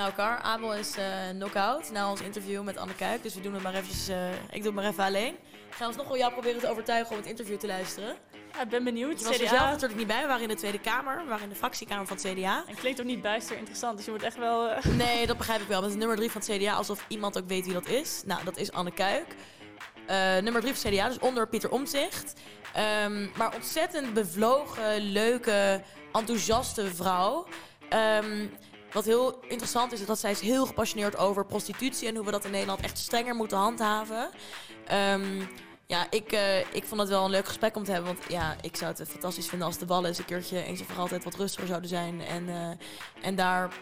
Nou, Kar, Abel is uh, knock-out na ons interview met Anne Kuik. Dus we doen het maar eventjes, uh, ik doe het maar even alleen. Gaan we nog wel jou proberen te overtuigen om het interview te luisteren. Ja, ik ben benieuwd. Je was er zelf natuurlijk niet bij. We waren in de Tweede Kamer. We waren in de fractiekamer van het CDA. En klinkt ook niet bijster interessant. Dus je wordt echt wel... Uh... Nee, dat begrijp ik wel. Met nummer drie van het CDA. Alsof iemand ook weet wie dat is. Nou, dat is Anne Kuik. nummer drie van het CDA. Dus onder Pieter Omtzigt. Um, maar ontzettend bevlogen, leuke, enthousiaste vrouw. Um, wat heel interessant is, is dat zij is heel gepassioneerd over prostitutie en hoe we dat in Nederland echt strenger moeten handhaven. Um, ja, ik, uh, ik vond het wel een leuk gesprek om te hebben. Want ja, ik zou het fantastisch vinden als de ballen eens een keertje eens en voor altijd wat rustiger zouden zijn. En, uh, en daar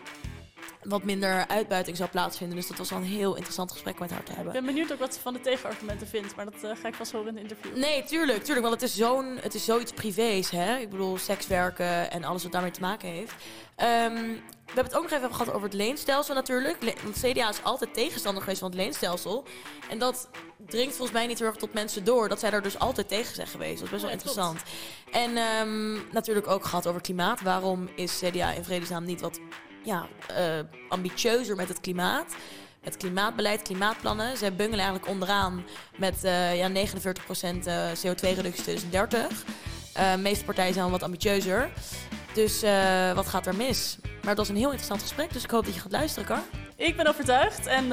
wat minder uitbuiting zou plaatsvinden. Dus dat was wel een heel interessant gesprek met haar te hebben. Ik ben benieuwd ook wat ze van de tegenargumenten vindt, maar dat uh, ga ik vast horen in het interview. Nee, tuurlijk, tuurlijk. Want het is, zo'n, het is zoiets privés, hè. Ik bedoel, sekswerken en alles wat daarmee te maken heeft. Um, we hebben het ook nog even gehad over het leenstelsel natuurlijk. Le want CDA is altijd tegenstander geweest van het leenstelsel. En dat dringt volgens mij niet heel erg tot mensen door. Dat zij daar dus altijd tegen zijn geweest. Dat is best wel interessant. En um, natuurlijk ook gehad over klimaat. Waarom is CDA in vredesnaam niet wat ja, uh, ambitieuzer met het klimaat? Met klimaatbeleid, klimaatplannen. Zij bungelen eigenlijk onderaan met uh, ja, 49% CO2-reductie 2030. Uh, de meeste partijen zijn wel wat ambitieuzer. Dus uh, wat gaat er mis? Maar het was een heel interessant gesprek, dus ik hoop dat je gaat luisteren, Kar. Ik ben overtuigd en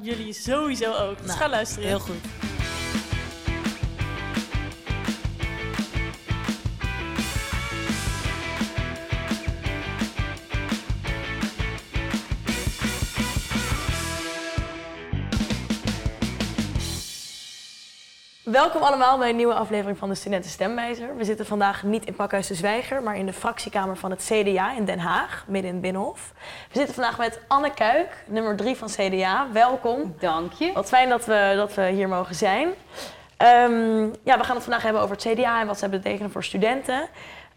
jullie sowieso ook. Dus nou, ga luisteren. Heel goed. Welkom allemaal bij een nieuwe aflevering van de Studenten Stemwijzer. We zitten vandaag niet in Pakhuis de Zwijger, maar in de fractiekamer van het CDA in Den Haag, midden in het Binnenhof. We zitten vandaag met Anne Kuik, nummer 3 van CDA. Welkom. Dank je. Wat fijn dat we, dat we hier mogen zijn. Um, ja, we gaan het vandaag hebben over het CDA en wat ze betekenen voor studenten.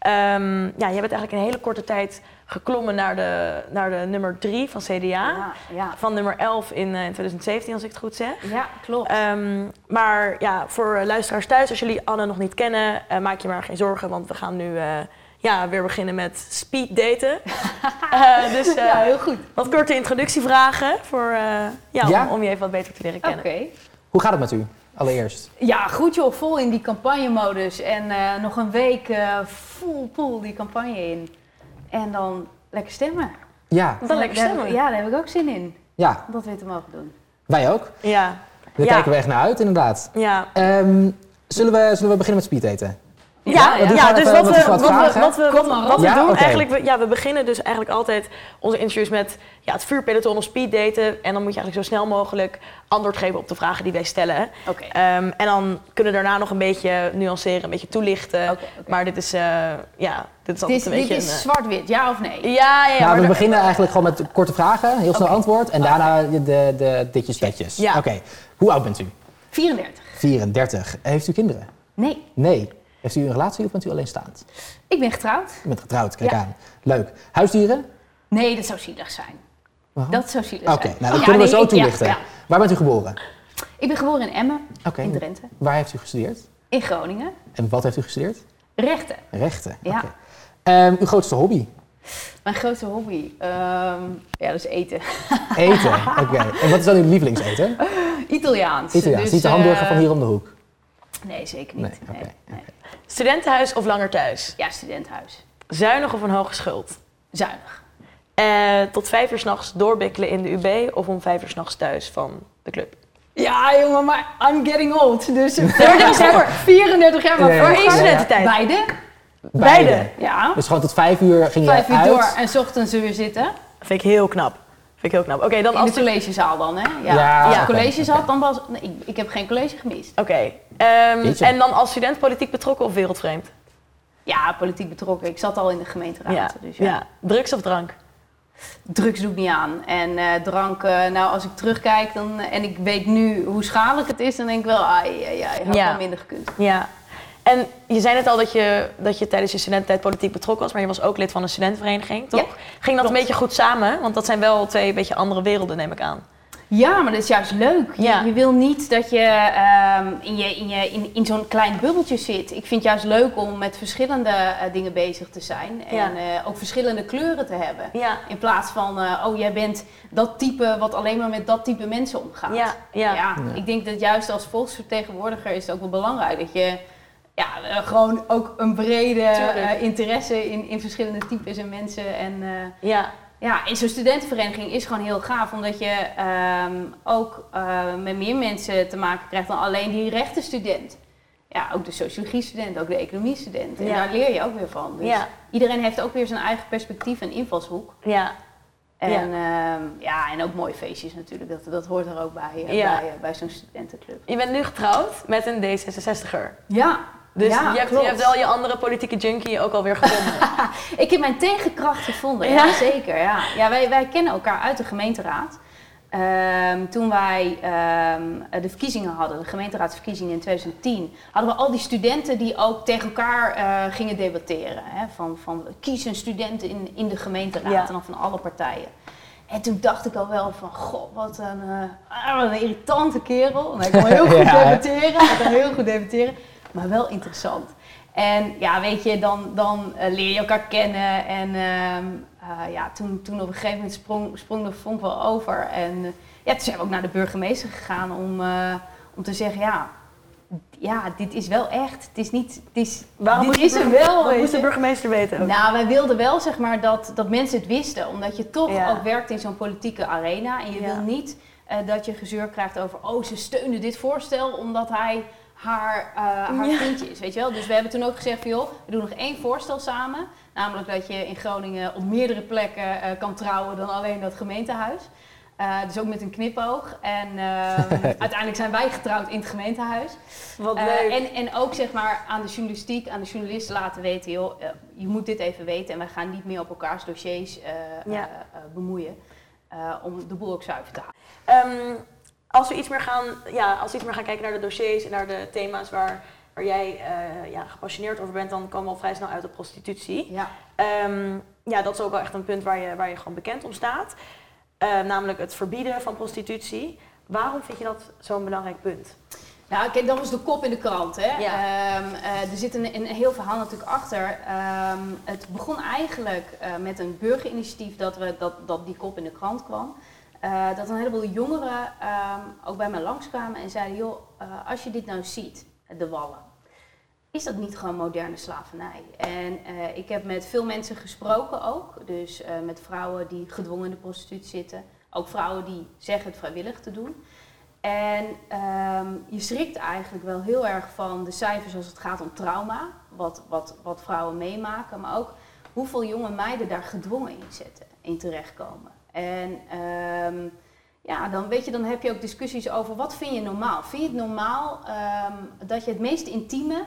Um, ja, je bent eigenlijk in een hele korte tijd geklommen naar de, naar de nummer 3 van CDA. Ja, ja. Van nummer 11 in, uh, in 2017, als ik het goed zeg. Ja, klopt. Um, maar ja, voor luisteraars thuis, als jullie Anne nog niet kennen, uh, maak je maar geen zorgen, want we gaan nu uh, ja, weer beginnen met speed daten. dus ja, heel goed. Wat korte introductievragen voor, ja, Ja? Om, om je even wat beter te leren Oké. kennen. Hoe gaat het met u, allereerst? Ja, goed joh, vol in die campagnemodus. En eh, nog een week eh full pool die campagne in. En dan lekker stemmen. Ja, Dan lekker stemmen. ja, daar heb ik ook zin in. ja, Om dat weer te mogen doen. wij ook. Ja. Daar Ja. kijken we echt naar uit, inderdaad. Ja, Ehm, zullen, we, zullen we beginnen met speeddaten? Ja, Ja, dus wat we, wat we, wat, we, wat, maar op. wat we Ja, doen eigenlijk, we, ja, we beginnen dus eigenlijk altijd onze interviews met ja, het vuurpeloton of speeddaten. En dan moet je eigenlijk zo snel mogelijk antwoord geven op de vragen die wij stellen. Oké. Ehm, en dan kunnen we daarna nog een beetje nuanceren, een beetje toelichten. Maar dit is, eh, ja, dit is Dit altijd is, een dit beetje is een... eh, zwart-wit, ja of nee? ja, ja, ja. nou, maar we beginnen eigenlijk gewoon met korte vragen, heel snel antwoord. En daarna de, de, de ditjes, petjes. Ja. Oké, hoe oud bent u? 34. 34. Heeft u kinderen? Nee, Nee. Heeft u een relatie of bent u alleenstaand? ik ben getrouwd. U bent getrouwd, kijk Ja. aan. Leuk. Huisdieren? Nee, dat zou zielig zijn. Waarom? Dat zou zielig Oké, zijn. nou dat Ja, kunnen we zo toelichten. ja. Waar bent u geboren? Ik ben geboren in Emmen, Oké. in Drenthe. Waar heeft u gestudeerd? In Groningen. En wat heeft u gestudeerd? Rechten. Rechten. Ja. Oké. Ehm, uw grootste hobby? Mijn grootste hobby? Ehm, ja, dat is eten. Eten. Oké. En wat is dan uw lievelingseten? Italiaans. Italiaans. Dus, Niet de hamburger eh, van hier om de hoek. Nee, zeker niet. Nee, oké, Nee, nee. Studentenhuis of langer thuis? Ja, studentenhuis. Zuinig of een hoge schuld? Zuinig. Eh, tot vijf uur s'nachts doorbikkelen in de UB of om vijf uur s'nachts thuis van de club? Ja, jongen, maar I'm getting old. Dus 34 jaar, 34 jaar, maar Ja, ja, voor ja. één Ja, ja. studententijd. Beide? Beide. Ja. Dus gewoon tot vijf uur ging je Vijf uur uit. door en 's ochtends weer zitten. Vind ik heel knap. Vind ik heel knap. Oké, dan In als de collegezaal dan, hè? Ja. Ja, Als je oké, college zat, oké. dan was... Nee, ik, ik heb geen college gemist. Oké. Ehm, en dan als student politiek betrokken of wereldvreemd? Ja, politiek betrokken. Ik zat al in de gemeenteraad. Dus ja. ja. Drugs of drank? Drugs doe ik niet aan. En eh, drank, eh, nou als ik terugkijk dan, en ik weet nu hoe schadelijk het is, dan denk ik wel, ai, ai, ai, had Ja. wel minder gekund. Ja. En je zei net al dat je, dat je tijdens je studententijd politiek betrokken was, maar je was ook lid van een studentenvereniging, toch? Ja, Ging dat een beetje goed samen? Want dat zijn wel twee beetje andere werelden, neem ik aan. Ja, maar dat is juist leuk. Je, Ja. je wil niet dat je, ehm, in, je, in, je in, in zo'n klein bubbeltje zit. Ik vind het juist leuk om met verschillende eh, dingen bezig te zijn. En Ja. eh, ook verschillende kleuren te hebben. Ja, In plaats van, eh, oh jij bent dat type wat alleen maar met dat type mensen omgaat. ja, ja. Ja, Ja. ik denk dat juist als volksvertegenwoordiger is het ook wel belangrijk dat je ja, gewoon ook een brede interesse in, in verschillende types en mensen. En eh, ja. Ja, in zo'n studentenvereniging is gewoon heel gaaf, omdat je ehm, ook eh, met meer mensen te maken krijgt dan alleen die rechtenstudent. Ja, ook de sociologie-student, ook de economie-student. En Ja. daar leer je ook weer van. Dus Ja. iedereen heeft ook weer zijn eigen perspectief en invalshoek. ja. En Ja. ja, ja en ook mooie feestjes natuurlijk. Dat, dat hoort er ook bij, eh, bij, eh, bij zo'n studentenclub. Je bent nu getrouwd met een D66er. Ja, Dus ja, je, hebt, je hebt wel je andere politieke junkie ook alweer gevonden. Ik heb mijn tegenkracht gevonden, ja, zeker. Ja. Ja, wij, wij kennen elkaar uit de gemeenteraad. Ehm, toen wij ehm, de verkiezingen hadden, de gemeenteraadsverkiezingen in 2010, hadden we al die studenten die ook tegen elkaar eh, gingen debatteren. Hè? Van, van kies een student in, in de gemeenteraad Ja. en dan van alle partijen. En toen dacht ik al wel van, goh, wat een, eh, ah, wat een irritante kerel. En hij kon heel goed debatteren, hij kon heel goed debatteren, maar wel interessant. En ja, weet je, dan, dan eh, leer je elkaar kennen. En ehm, eh, ja, toen, toen op een gegeven moment sprong, sprong de vonk wel over. En eh, ja, toen zijn we ook naar de burgemeester gegaan om, om te zeggen, ja, ja, dit is wel echt. Het is niet, het is, Waarom dit moest is de er wel, Wat moest de burgemeester weten ook? Nou, wij wilden wel zeg maar dat, dat mensen het wisten, omdat je toch Ja. ook werkt in zo'n politieke arena. En je Ja. wil niet dat je gezeur krijgt over, oh, ze steunde dit voorstel omdat hij haar, eh, haar Ja. vriendje is, weet je wel. Dus we hebben toen ook gezegd van, joh, we doen nog één voorstel samen. Namelijk dat je in Groningen op meerdere plekken eh, kan trouwen dan alleen dat gemeentehuis. Eh, dus ook met een knipoog. En ehm, uiteindelijk zijn wij getrouwd in het gemeentehuis. Wat leuk. en, en ook zeg maar aan de journalistiek, aan de journalisten laten weten, joh, je moet dit even weten en wij gaan niet meer op elkaars dossiers Ja. bemoeien. om de boel ook zuiver te houden. Ehm, als, we iets meer gaan, ja, als we iets meer gaan kijken naar de dossiers en naar de thema's waar, waar jij eh, ja, gepassioneerd over bent, dan komen we al vrij snel uit op prostitutie. Ja. Ehm, ja, dat is ook wel echt een punt waar je, waar je gewoon bekend om staat. Eh, namelijk het verbieden van prostitutie. Waarom vind je dat zo'n belangrijk punt? Nou, kijk, dat was de kop in de krant. Hè? Ja. Ehm, eh, er zit een, een heel verhaal natuurlijk achter. Ehm, het begon eigenlijk eh, met een burgerinitiatief dat, we, dat, dat die kop in de krant kwam. Eh, dat een heleboel jongeren ehm, ook bij mij langskwamen en zeiden: joh, eh, als je dit nou ziet, de wallen, is dat niet gewoon moderne slavernij? En eh, ik heb met veel mensen gesproken ook. Dus met vrouwen die gedwongen in de prostitutie zitten. Ook vrouwen die zeggen het vrijwillig te doen. En ehm, je schrikt eigenlijk wel heel erg van de cijfers als het gaat om trauma. Wat, wat, wat vrouwen meemaken. Maar ook hoeveel jonge meiden daar gedwongen in zitten. In terechtkomen. En ehm, ja, dan, weet je, dan heb je ook discussies over wat vind je normaal. Vind je het normaal ehm, dat je het meest intieme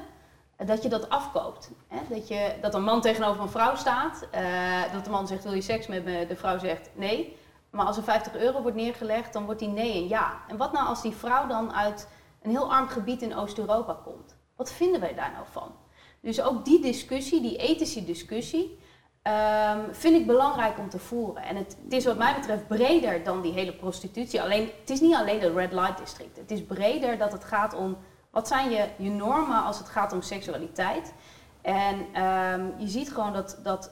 dat je dat afkoopt. Hè? Dat, je, dat een man tegenover een vrouw staat, eh, dat de man zegt wil je seks met me, de vrouw zegt nee. Maar als er 50 euro wordt neergelegd, dan wordt die nee en ja. En wat nou als die vrouw dan uit een heel arm gebied in Oost-Europa komt? Wat vinden wij daar nou van? Dus ook die discussie, die ethische discussie, ehm, vind ik belangrijk om te voeren. En het, het is wat mij betreft breder dan die hele prostitutie. Alleen, het is niet alleen de red light district. Het is breder dat het gaat om wat zijn je, je normen als het gaat om seksualiteit. En ehm, je ziet gewoon dat, dat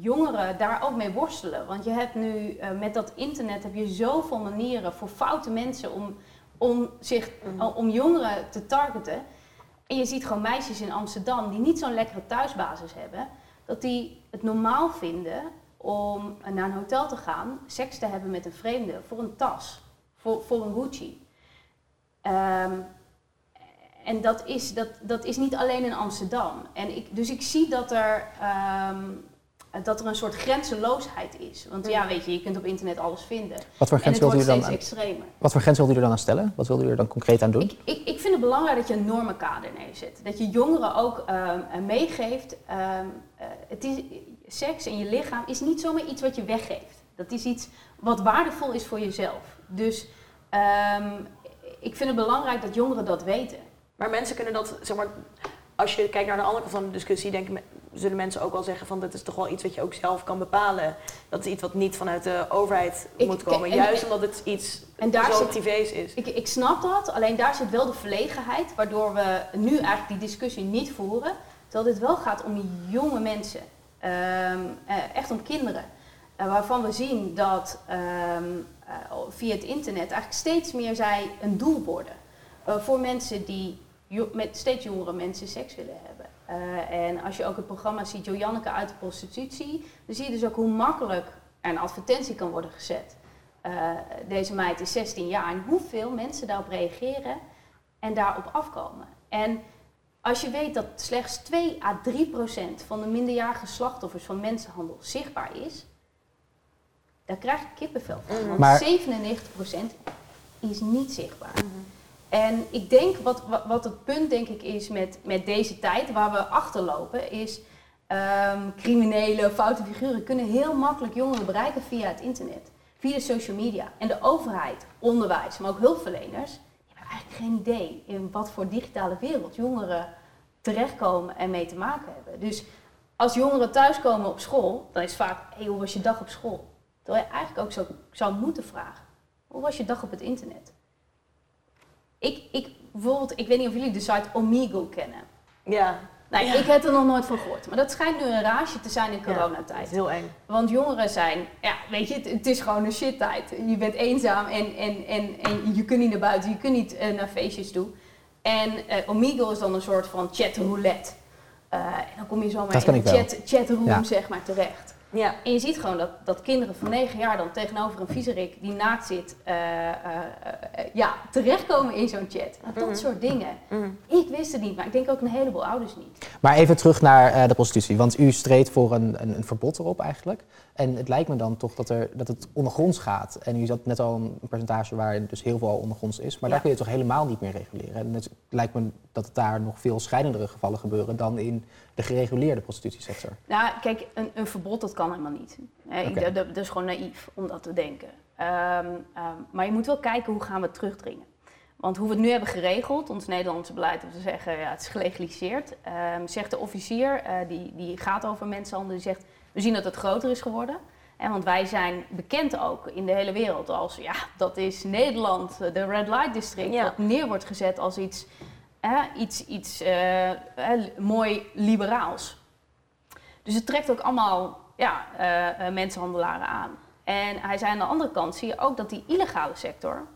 jongeren daar ook mee worstelen. Want je hebt nu eh, met dat internet heb je zoveel manieren voor foute mensen om, om, zich, om jongeren te targeten. En je ziet gewoon meisjes in Amsterdam die niet zo'n lekkere thuisbasis hebben, dat die het normaal vinden om naar een hotel te gaan, seks te hebben met een vreemde voor een tas, voor, voor een Gucci. Ehm, en dat is, dat, dat is niet alleen in Amsterdam. En ik, dus ik zie dat er, ehm, dat er een soort grenzeloosheid is. Want ja, weet je, je kunt op internet alles vinden. Wat voor grens wilt u er dan aan, extremer. wat voor grens wilt u er dan aan stellen? Wat wilt u er dan concreet aan doen? Ik, ik, ik vind het belangrijk dat je een normenkader neerzet. Dat je jongeren ook ehm, eh, meegeeft. eh, het is, seks en je lichaam is niet zomaar iets wat je weggeeft. Dat is iets wat waardevol is voor jezelf. Dus ehm, ik vind het belangrijk dat jongeren dat weten. Maar mensen kunnen dat, zeg maar, als je kijkt naar de andere kant van de discussie, denken, zullen mensen ook wel zeggen van dit is toch wel iets wat je ook zelf kan bepalen. Dat is iets wat niet vanuit de overheid Ik- moet komen. en- Juist omdat het iets En daar zo privé's is. Ik, ik snap dat, alleen daar zit wel de verlegenheid, waardoor we nu eigenlijk die discussie niet voeren. Terwijl dit wel gaat om jonge mensen, Ehm, eh, echt om kinderen. Eh, waarvan we zien dat ehm, eh, via het internet eigenlijk steeds meer zij een doel worden. Voor mensen die met steeds jongere mensen seks willen hebben. En als je ook het programma ziet, Joanneke uit de prostitutie, dan zie je dus ook hoe makkelijk er een advertentie kan worden gezet. Deze meid is 16 jaar en hoeveel mensen daarop reageren en daarop afkomen. En als je weet dat slechts 2 à 3 procent van de minderjarige slachtoffers van mensenhandel zichtbaar is, daar krijg ik kippenvel van. Want Maar- 97 procent is niet zichtbaar. En ik denk, wat, wat, wat het punt denk ik is met, met deze tijd, waar we achterlopen, is ehm criminelen, foute figuren kunnen heel makkelijk jongeren bereiken via het internet, via de social media. En de overheid, onderwijs, maar ook hulpverleners, die hebben eigenlijk geen idee in wat voor digitale wereld jongeren terechtkomen en mee te maken hebben. Dus als jongeren thuiskomen op school, dan is vaak, hey, hoe was je dag op school? Terwijl je eigenlijk ook zou, zou moeten vragen, hoe was je dag op het internet? Ik, ik, bijvoorbeeld, ik weet niet of jullie de site Omegle kennen. Ja, Nou, Ja. ik heb er nog nooit van gehoord. Maar dat schijnt nu een rage te zijn in Ja, dat coronatijd. is heel eng. Want jongeren zijn, ja, weet je, het, het is gewoon een shit-tijd. Je bent eenzaam en, en, en, en je kunt niet naar buiten, je kunt niet eh, naar feestjes toe. En eh Omegle is dan een soort van chatroulette. Eh en dan kom je zomaar Dat ken in ik een wel. chat, chatroom, Ja. zeg maar, terecht. Ja. En je ziet gewoon dat, dat kinderen van 9 jaar dan tegenover een viezerik die naakt zit, eh, ja, terechtkomen in zo'n chat. Nou, dat Mhm. soort dingen. Mhm. Ik wist het niet, maar ik denk ook een heleboel ouders niet. Maar even terug naar eh, de prostitutie. Want u streed voor een, een, een verbod erop eigenlijk. En het lijkt me dan toch dat, er, dat het ondergronds gaat. En u zat net al een percentage waar dus heel veel al ondergronds is. Maar Ja. daar kun je toch helemaal niet meer reguleren. En het lijkt me dat het daar nog veel schrijnendere gevallen gebeuren dan in de gereguleerde prostitutiesector. Nou, kijk, een, een verbod dat kan helemaal niet. Dat is gewoon naïef om dat te denken. Ehm, ehm, maar je moet wel kijken hoe gaan we het terugdringen. Want hoe we het nu hebben geregeld, ons Nederlandse beleid, om te zeggen ja, het is gelegaliseerd, ehm, zegt de officier, eh, die, die gaat over mensenhandel, die zegt we zien dat het groter is geworden. En want wij zijn bekend ook in de hele wereld als, ja, dat is Nederland, eh, de Red Light District, Ja. wat neer wordt gezet als iets, hè, iets, iets eh, mooi liberaals. Dus het trekt ook allemaal ja, eh, mensenhandelaren aan. En hij zei aan de andere kant, zie je ook dat die illegale sector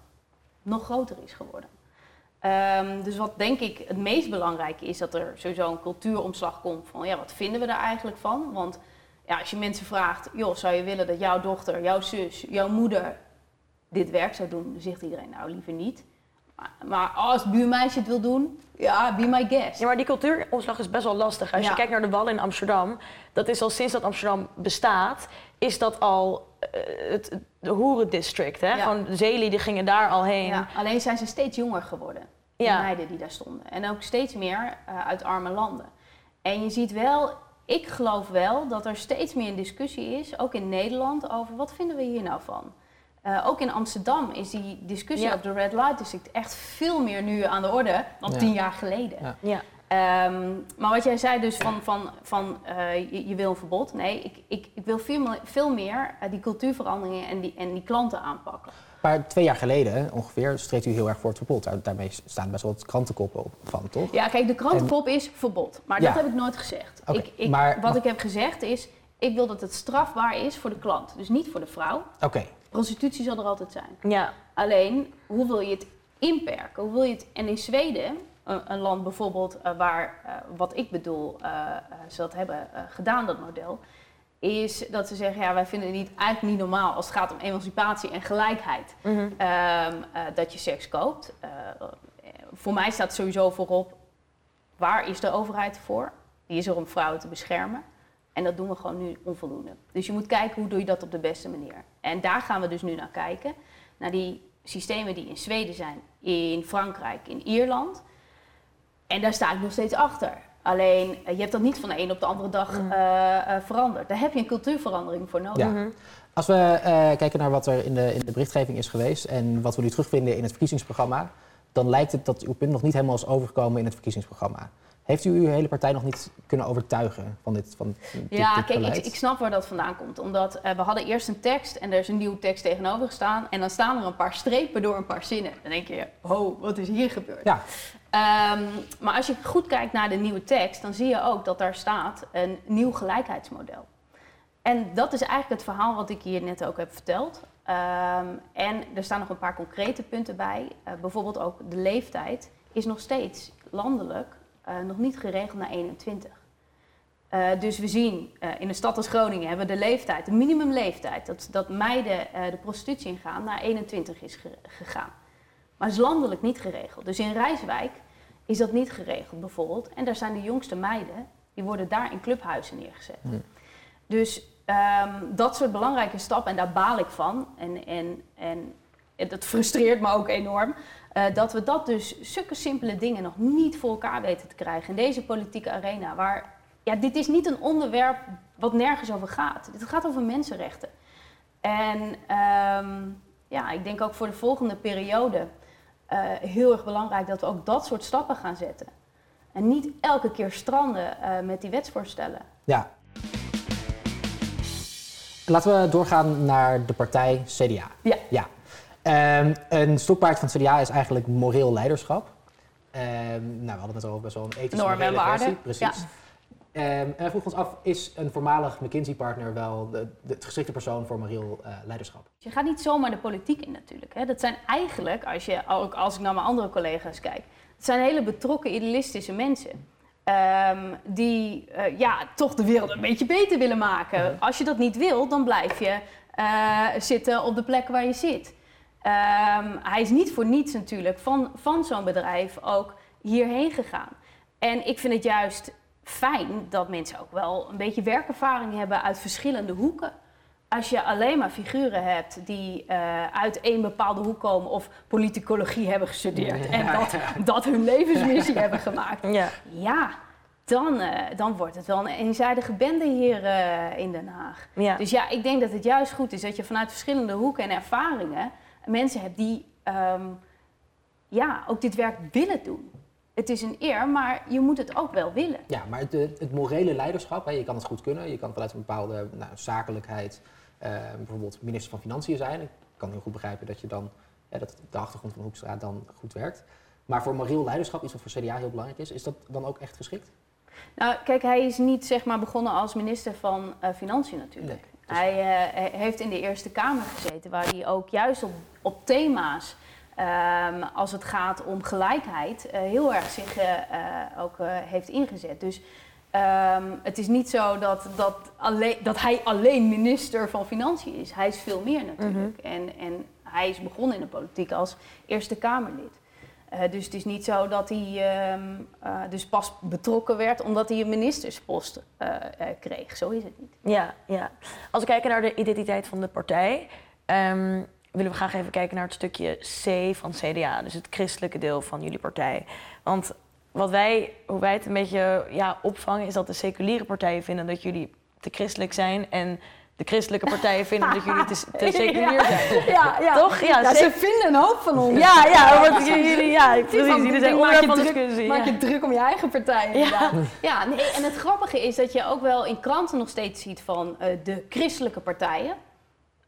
nog groter is geworden. Ehm, dus wat denk ik het meest belangrijke is dat er sowieso een cultuuromslag komt van ja, wat vinden we daar eigenlijk van? Want ja, als je mensen vraagt, joh, zou je willen dat jouw dochter, jouw zus, jouw moeder dit werk zou doen? Dan zegt iedereen nou liever niet. Maar, maar als het buurmeisje het wil doen, ja, be my guest. Ja, maar die cultuuromslag is best wel lastig. Als Ja. je kijkt naar de Wallen in Amsterdam, dat is al sinds dat Amsterdam bestaat, is dat al eh, het, de hoerendistrict. Hè? Ja. Gewoon de zeelieden gingen daar al heen. Ja, alleen zijn ze steeds jonger geworden, die Ja. meiden die daar stonden. En ook steeds meer eh, uit arme landen. En je ziet wel, ik geloof wel dat er steeds meer een discussie is, ook in Nederland, over wat vinden we hier nou van. Eh, ook in Amsterdam is die discussie Ja. op de Red Light District echt veel meer nu aan de orde dan Ja. tien jaar geleden. Ja. Ja. Ehm, maar wat jij zei dus van, van, van eh, je, je wil een verbod. Nee, ik, ik, ik wil veel, meer- veel meer eh, die cultuurveranderingen en die, en die klanten aanpakken. Maar twee jaar geleden ongeveer streed u heel erg voor het verbod. Daar- Daarmee staan best wel wat krantenkoppen op van, toch? Ja, kijk, de krantenkop is verbod. Maar Ja. dat heb ik nooit gezegd. Oké, ik, ik, maar- wat ik heb gezegd is, ik wil dat het strafbaar is voor de klant. Dus niet voor de vrouw. Oké, Prostitutie zal er altijd zijn. Ja. Alleen, hoe wil je het inperken? Hoe wil je het... En in Zweden, een, een land bijvoorbeeld eh, waar, eh, wat ik bedoel, eh, eh, ze dat hebben eh, gedaan, dat model... is dat ze zeggen, ja, wij vinden het niet, eigenlijk niet normaal als het gaat om emancipatie en gelijkheid... Mhm. Ehm, eh, dat je seks koopt. Eh, voor mij staat sowieso voorop, waar is de overheid voor? Die is er om vrouwen te beschermen. En dat doen we gewoon nu onvoldoende. Dus je moet kijken hoe doe je dat op de beste manier. En daar gaan we dus nu naar kijken. Naar die systemen die in Zweden zijn, in Frankrijk, in Ierland. En daar sta ik nog steeds achter. Alleen, eh, je hebt dat niet van de een op de andere dag Mhm. eh, eh, veranderd. Daar heb je een cultuurverandering voor nodig. Ja. Mhm. Als we eh, kijken naar wat er in de, in de berichtgeving is geweest en wat we nu terugvinden in het verkiezingsprogramma, dan lijkt het dat uw punt nog niet helemaal is overgekomen in het verkiezingsprogramma. Heeft u uw hele partij nog niet kunnen overtuigen van dit, van dit, Ja, dit kijk, ik, ik snap waar dat vandaan komt. Omdat eh, we hadden eerst een tekst en er is een nieuwe tekst tegenover gestaan. En dan staan er een paar strepen door een paar zinnen. Dan denk je, ho, wat is hier gebeurd? Ja, Ehm, maar als je goed kijkt naar de nieuwe tekst, dan zie je ook dat daar staat een nieuw gelijkheidsmodel. En dat is eigenlijk het verhaal wat ik hier net ook heb verteld. Ehm, en er staan nog een paar concrete punten bij. Eh, bijvoorbeeld ook de leeftijd is nog steeds landelijk nog niet geregeld naar 21. Eh, dus we zien eh, in een stad als Groningen hebben we de leeftijd, de minimumleeftijd, dat, dat meiden eh, de prostitutie ingaan, naar 21 is ge- gegaan. Maar is landelijk niet geregeld. Dus in Rijswijk is dat niet geregeld bijvoorbeeld. En daar zijn de jongste meiden, die worden daar in clubhuizen neergezet. Dus ehm, dat soort belangrijke stappen, en daar baal ik van. En, en, en dat frustreert me ook enorm. Eh, dat we dat dus, zulke simpele dingen nog niet voor elkaar weten te krijgen. In deze politieke arena, waar, ja, dit is niet een onderwerp wat nergens over gaat. Dit gaat over mensenrechten. En ehm, ja, ik denk ook voor de volgende periode eh, heel erg belangrijk dat we ook dat soort stappen gaan zetten. En niet elke keer stranden eh, met die wetsvoorstellen. ja. Laten we doorgaan naar de partij CDA. Ja. ja. Ehm, een stokpaard van het CDA is eigenlijk moreel leiderschap. Ehm, nou, we hadden het net over best wel een ethische Normen en waarden. Precies. Ehm, en wij vroegen ons af, is een voormalig McKinsey-partner wel de, de, het geschikte persoon voor moreel eh, leiderschap? Je gaat niet zomaar de politiek in natuurlijk. Hè. Dat zijn eigenlijk, als, je, ook als ik naar mijn andere collega's kijk, het zijn hele betrokken, idealistische mensen. Die eh, ja, toch de wereld een beetje beter willen maken. Als je dat niet wil, dan blijf je eh, zitten op de plek waar je zit. Ehm, hij is niet voor niets natuurlijk van, van zo'n bedrijf ook hierheen gegaan. En ik vind het juist fijn dat mensen ook wel een beetje werkervaring hebben uit verschillende hoeken. Als je alleen maar figuren hebt die eh, uit één bepaalde hoek komen of politicologie hebben gestudeerd en dat, dat hun levensmissie hebben gemaakt, Ja. ja, dan, eh, dan wordt het wel een eenzijdige bende hier eh, in Den Haag. Ja. Dus ja, ik denk dat het juist goed is dat je vanuit verschillende hoeken en ervaringen mensen hebt die ehm, ja, ook dit werk willen doen. Het is een eer, maar je moet het ook wel willen. Ja, maar het, het, morele leiderschap, hè, je kan het goed kunnen. Je kan vanuit een bepaalde nou, zakelijkheid eh, bijvoorbeeld minister van Financiën zijn. Ik kan heel goed begrijpen dat je dan, ja, dat de achtergrond van Hoekstra dan goed werkt. Maar voor moreel leiderschap, iets wat voor CDA heel belangrijk is, is dat dan ook echt geschikt? Nou, kijk, hij is niet zeg maar begonnen als minister van eh, Financiën natuurlijk. Nee, Hij eh, heeft in de Eerste Kamer gezeten, waar hij ook juist op, op thema's ehm, als het gaat om gelijkheid eh, heel erg zich eh, ook heeft ingezet. Dus ehm, het is niet zo dat, dat, alleen, dat hij alleen minister van Financiën is. Hij is veel meer natuurlijk. en, en hij is begonnen in de politiek als Eerste Kamerlid. Eh, dus het is niet zo dat hij ehm, eh, dus pas betrokken werd omdat hij een ministerspost eh, kreeg. Zo is het niet. Ja, ja. Als we kijken naar de identiteit van de partij, ehm, willen we graag even kijken naar het stukje C van CDA, dus het christelijke deel van jullie partij. Want wat wij, hoe wij het een beetje ja, opvangen, is dat de seculiere partijen vinden dat jullie te christelijk zijn en de christelijke partijen vinden dat jullie te, te seculier zijn. Ja, ja. Toch? Ja, ze vinden een hoop van ons. Ja, ja, want jullie, ja, precies. Van, Jullie zijn maak onderwerp je van druk- discussie. Maak je druk om je eigen partij inderdaad. Ja, nee, en het grappige is dat je ook wel in kranten nog steeds ziet van eh, de christelijke partijen.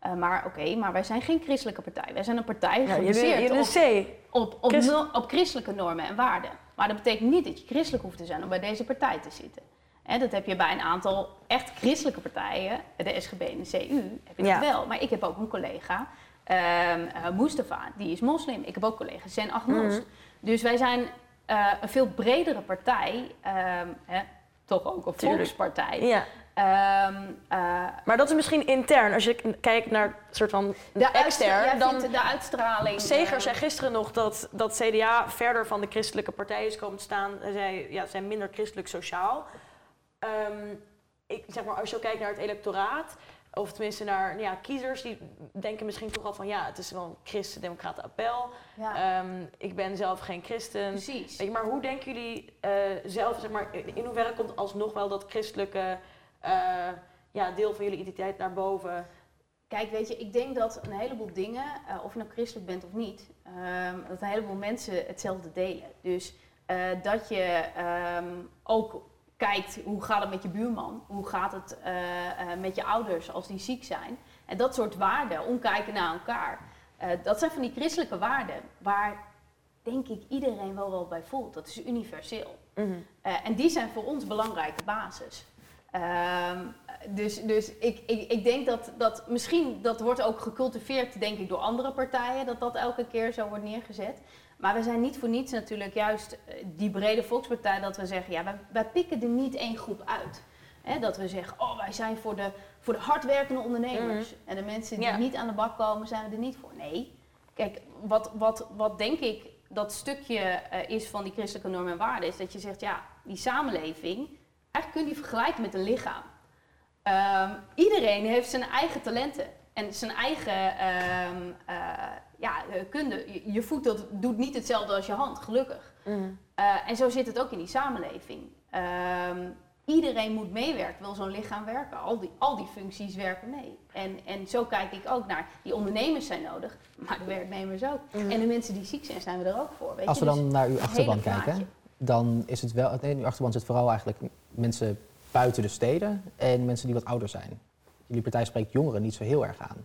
Eh, maar oké, maar wij zijn geen christelijke partij. Wij zijn een partij gebaseerd op, C. op, op, Christ- no- op christelijke normen en waarden. Maar dat betekent niet dat je christelijk hoeft te zijn om bij deze partij te zitten. Hè, dat heb je bij een aantal echt christelijke partijen, de SGB en de CU, heb je Ja. dat wel. Maar ik heb ook een collega, eh, Mustafa, die is moslim. Ik heb ook collega's, zijn agnost. Mhm. Dus wij zijn eh, een veel bredere partij, ehm, hè, toch ook een Tuurlijk. volkspartij. Ja. Ehm, eh, Maar dat is misschien intern. Als je kijkt naar soort van de extern, dan... de uitstraling. Seger eh, zei gisteren nog dat, dat CDA verder van de christelijke partijen is komen te staan. Zei, ja, zijn minder christelijk sociaal. Ehm, ik, zeg maar, als je kijkt naar het electoraat, of tenminste naar ja, kiezers, die denken misschien toch al van ja, het is wel een christen-democraten appel. ja, Ehm, ik ben zelf geen christen. precies. Weet je, maar hoe denken jullie eh, zelf, zeg maar, in hoeverre komt alsnog wel dat christelijke eh, ja, deel van jullie identiteit naar boven? Kijk, weet je, ik denk dat een heleboel dingen, eh, of je nou christelijk bent of niet, ehm, dat een heleboel mensen hetzelfde delen. Dus dat je ehm, ook kijkt hoe gaat het met je buurman, hoe gaat het eh, eh, met je ouders als die ziek zijn. En dat soort waarden, omkijken naar elkaar. Eh, dat zijn van die christelijke waarden waar denk ik iedereen wel wel bij voelt. Dat is universeel. Mhm. En die zijn voor ons belangrijke basis. Ehm, dus dus ik, ik, ik denk dat, dat misschien, dat wordt ook gecultiveerd denk ik door andere partijen, dat dat elke keer zo wordt neergezet. Maar we zijn niet voor niets natuurlijk juist eh, die brede volkspartij dat we zeggen, ja, wij, wij pikken er niet één groep uit. Dat we zeggen, oh, wij zijn voor de, voor de hardwerkende ondernemers. En de mensen die Ja. niet aan de bak komen, zijn we er niet voor. Nee. Kijk, wat, wat, wat denk ik dat stukje eh, is van die christelijke normen en waarden, is dat je zegt, ja, die samenleving, eigenlijk kun je die vergelijken met een lichaam. Ehm, iedereen heeft zijn eigen talenten en zijn eigen ehm, eh, ja, eh, kunde. Je, je voet dat doet niet hetzelfde als je hand, gelukkig. Mhm. Eh, en zo zit het ook in die samenleving. Ehm, iedereen moet meewerken, wil zo'n lichaam werken. Al die, al die functies werken mee. En, en zo kijk ik ook naar, die ondernemers zijn nodig, maar de werknemers ook. Mhm. En de mensen die ziek zijn, zijn we er ook voor. Weet Als we je? dan Dus naar uw achterban kijken, dan is het wel, nee, in uw achterban zit vooral eigenlijk mensen buiten de steden en mensen die wat ouder zijn. Jullie partij spreekt jongeren niet zo heel erg aan.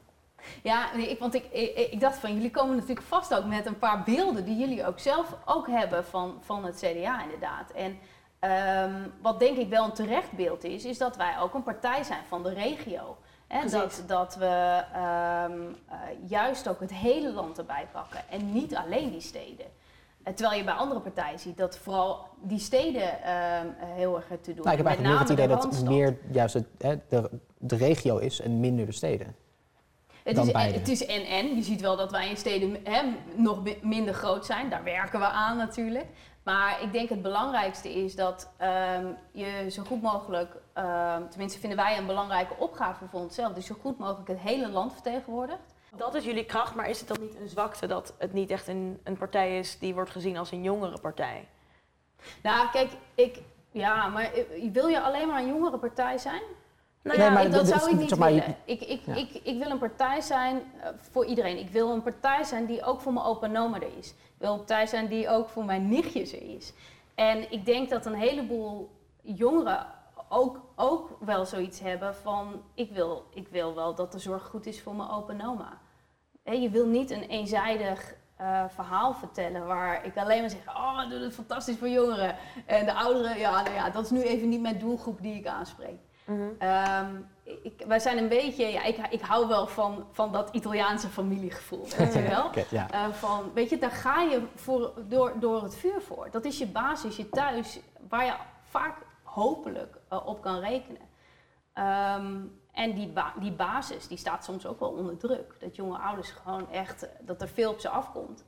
Ja, nee, ik, want ik, ik, ik dacht van, jullie komen natuurlijk vast ook met een paar beelden die jullie ook zelf ook hebben van, van het CDA inderdaad. En ehm, wat denk ik wel een terecht beeld is, is dat wij ook een partij zijn van de regio. Hè, dat, dat we ehm, eh, juist ook het hele land erbij pakken en niet alleen die steden. Eh, terwijl je bij andere partijen ziet dat vooral die steden ehm, heel erg te doen. Nou, ik heb eigenlijk meer het idee de dat meer juist het, hè, de, de regio is en minder de steden. Het dan is, beide. het is en en. Je ziet wel dat wij in steden hè, nog mi- minder groot zijn. Daar werken we aan natuurlijk. Maar ik denk het belangrijkste is dat ehm, je zo goed mogelijk, ehm, tenminste vinden wij een belangrijke opgave voor onszelf, dus zo goed mogelijk het hele land vertegenwoordigt. Dat is jullie kracht, maar is het dan niet een zwakte dat het niet echt een, een partij is die wordt gezien als een jongere partij? Nou, kijk, ik, ja, maar eh, wil je alleen maar een jongere partij zijn? Nou Nee, ja, maar Ik- dat dat is- zou ik niet zeg maar, je- willen. Ik, ik, Ja. ik, ik wil een partij zijn eh, voor iedereen. Ik wil een partij zijn die ook voor mijn opa en oma er is. Ik wil een partij zijn die ook voor mijn nichtjes er is. En ik denk dat een heleboel jongeren ook, ook wel zoiets hebben van... Ik wil, ik wil wel dat de zorg goed is voor mijn opa en oma. Je wil niet een eenzijdig eh, verhaal vertellen waar ik alleen maar zeg... Oh, doe het fantastisch voor jongeren. En de ouderen, ja, nou ja, dat is nu even niet mijn doelgroep die ik aanspreek. Mhm. Ehm, ik, wij zijn een beetje, ja, ik, ik hou wel van, van dat Italiaanse familiegevoel, weet je wel. Oké, ja. Eh, van, weet je, daar ga je voor, door, door het vuur voor. Dat is je basis, je thuis, waar je vaak hopelijk eh, op kan rekenen. Ehm, en die, ba- die basis, die staat soms ook wel onder druk. Dat jonge ouders gewoon echt, eh, dat er veel op ze afkomt.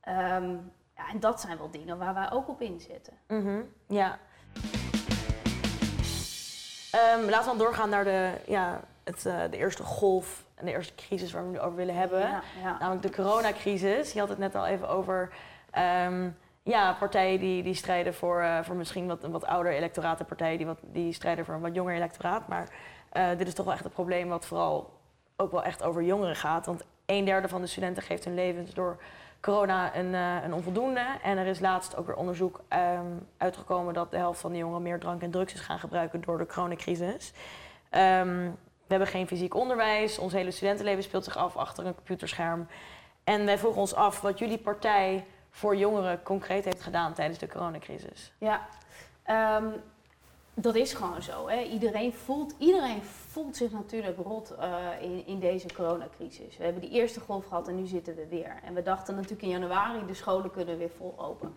Ehm, ja, en dat zijn wel dingen waar wij ook op inzetten. Mhm, Ja. Ehm, laten we dan doorgaan naar de, ja, het, eh, de eerste golf en de eerste crisis waar we het over willen hebben. Ja, ja. Namelijk de coronacrisis. Je had het net al even over ehm, ja, partijen die, die strijden voor, eh, voor misschien wat, een wat ouder electoraat en partijen die, wat, die strijden voor een wat jonger electoraat. Maar eh, dit is toch wel echt een probleem wat vooral ook wel echt over jongeren gaat. Want een derde van de studenten geeft hun levens door corona een, eh, een onvoldoende. En er is laatst ook weer onderzoek ehm, uitgekomen dat de helft van de jongeren meer drank en drugs is gaan gebruiken door de coronacrisis. Ehm, we hebben geen fysiek onderwijs. Ons hele studentenleven speelt zich af achter een computerscherm. En wij vroegen ons af wat jullie partij voor jongeren concreet heeft gedaan tijdens de coronacrisis. Ja, ehm, dat is gewoon zo. Hè. Iedereen, voelt, iedereen voelt zich natuurlijk rot eh, in, in deze coronacrisis. We hebben die eerste golf gehad en nu zitten we weer. En we dachten natuurlijk in januari, de scholen kunnen weer vol open.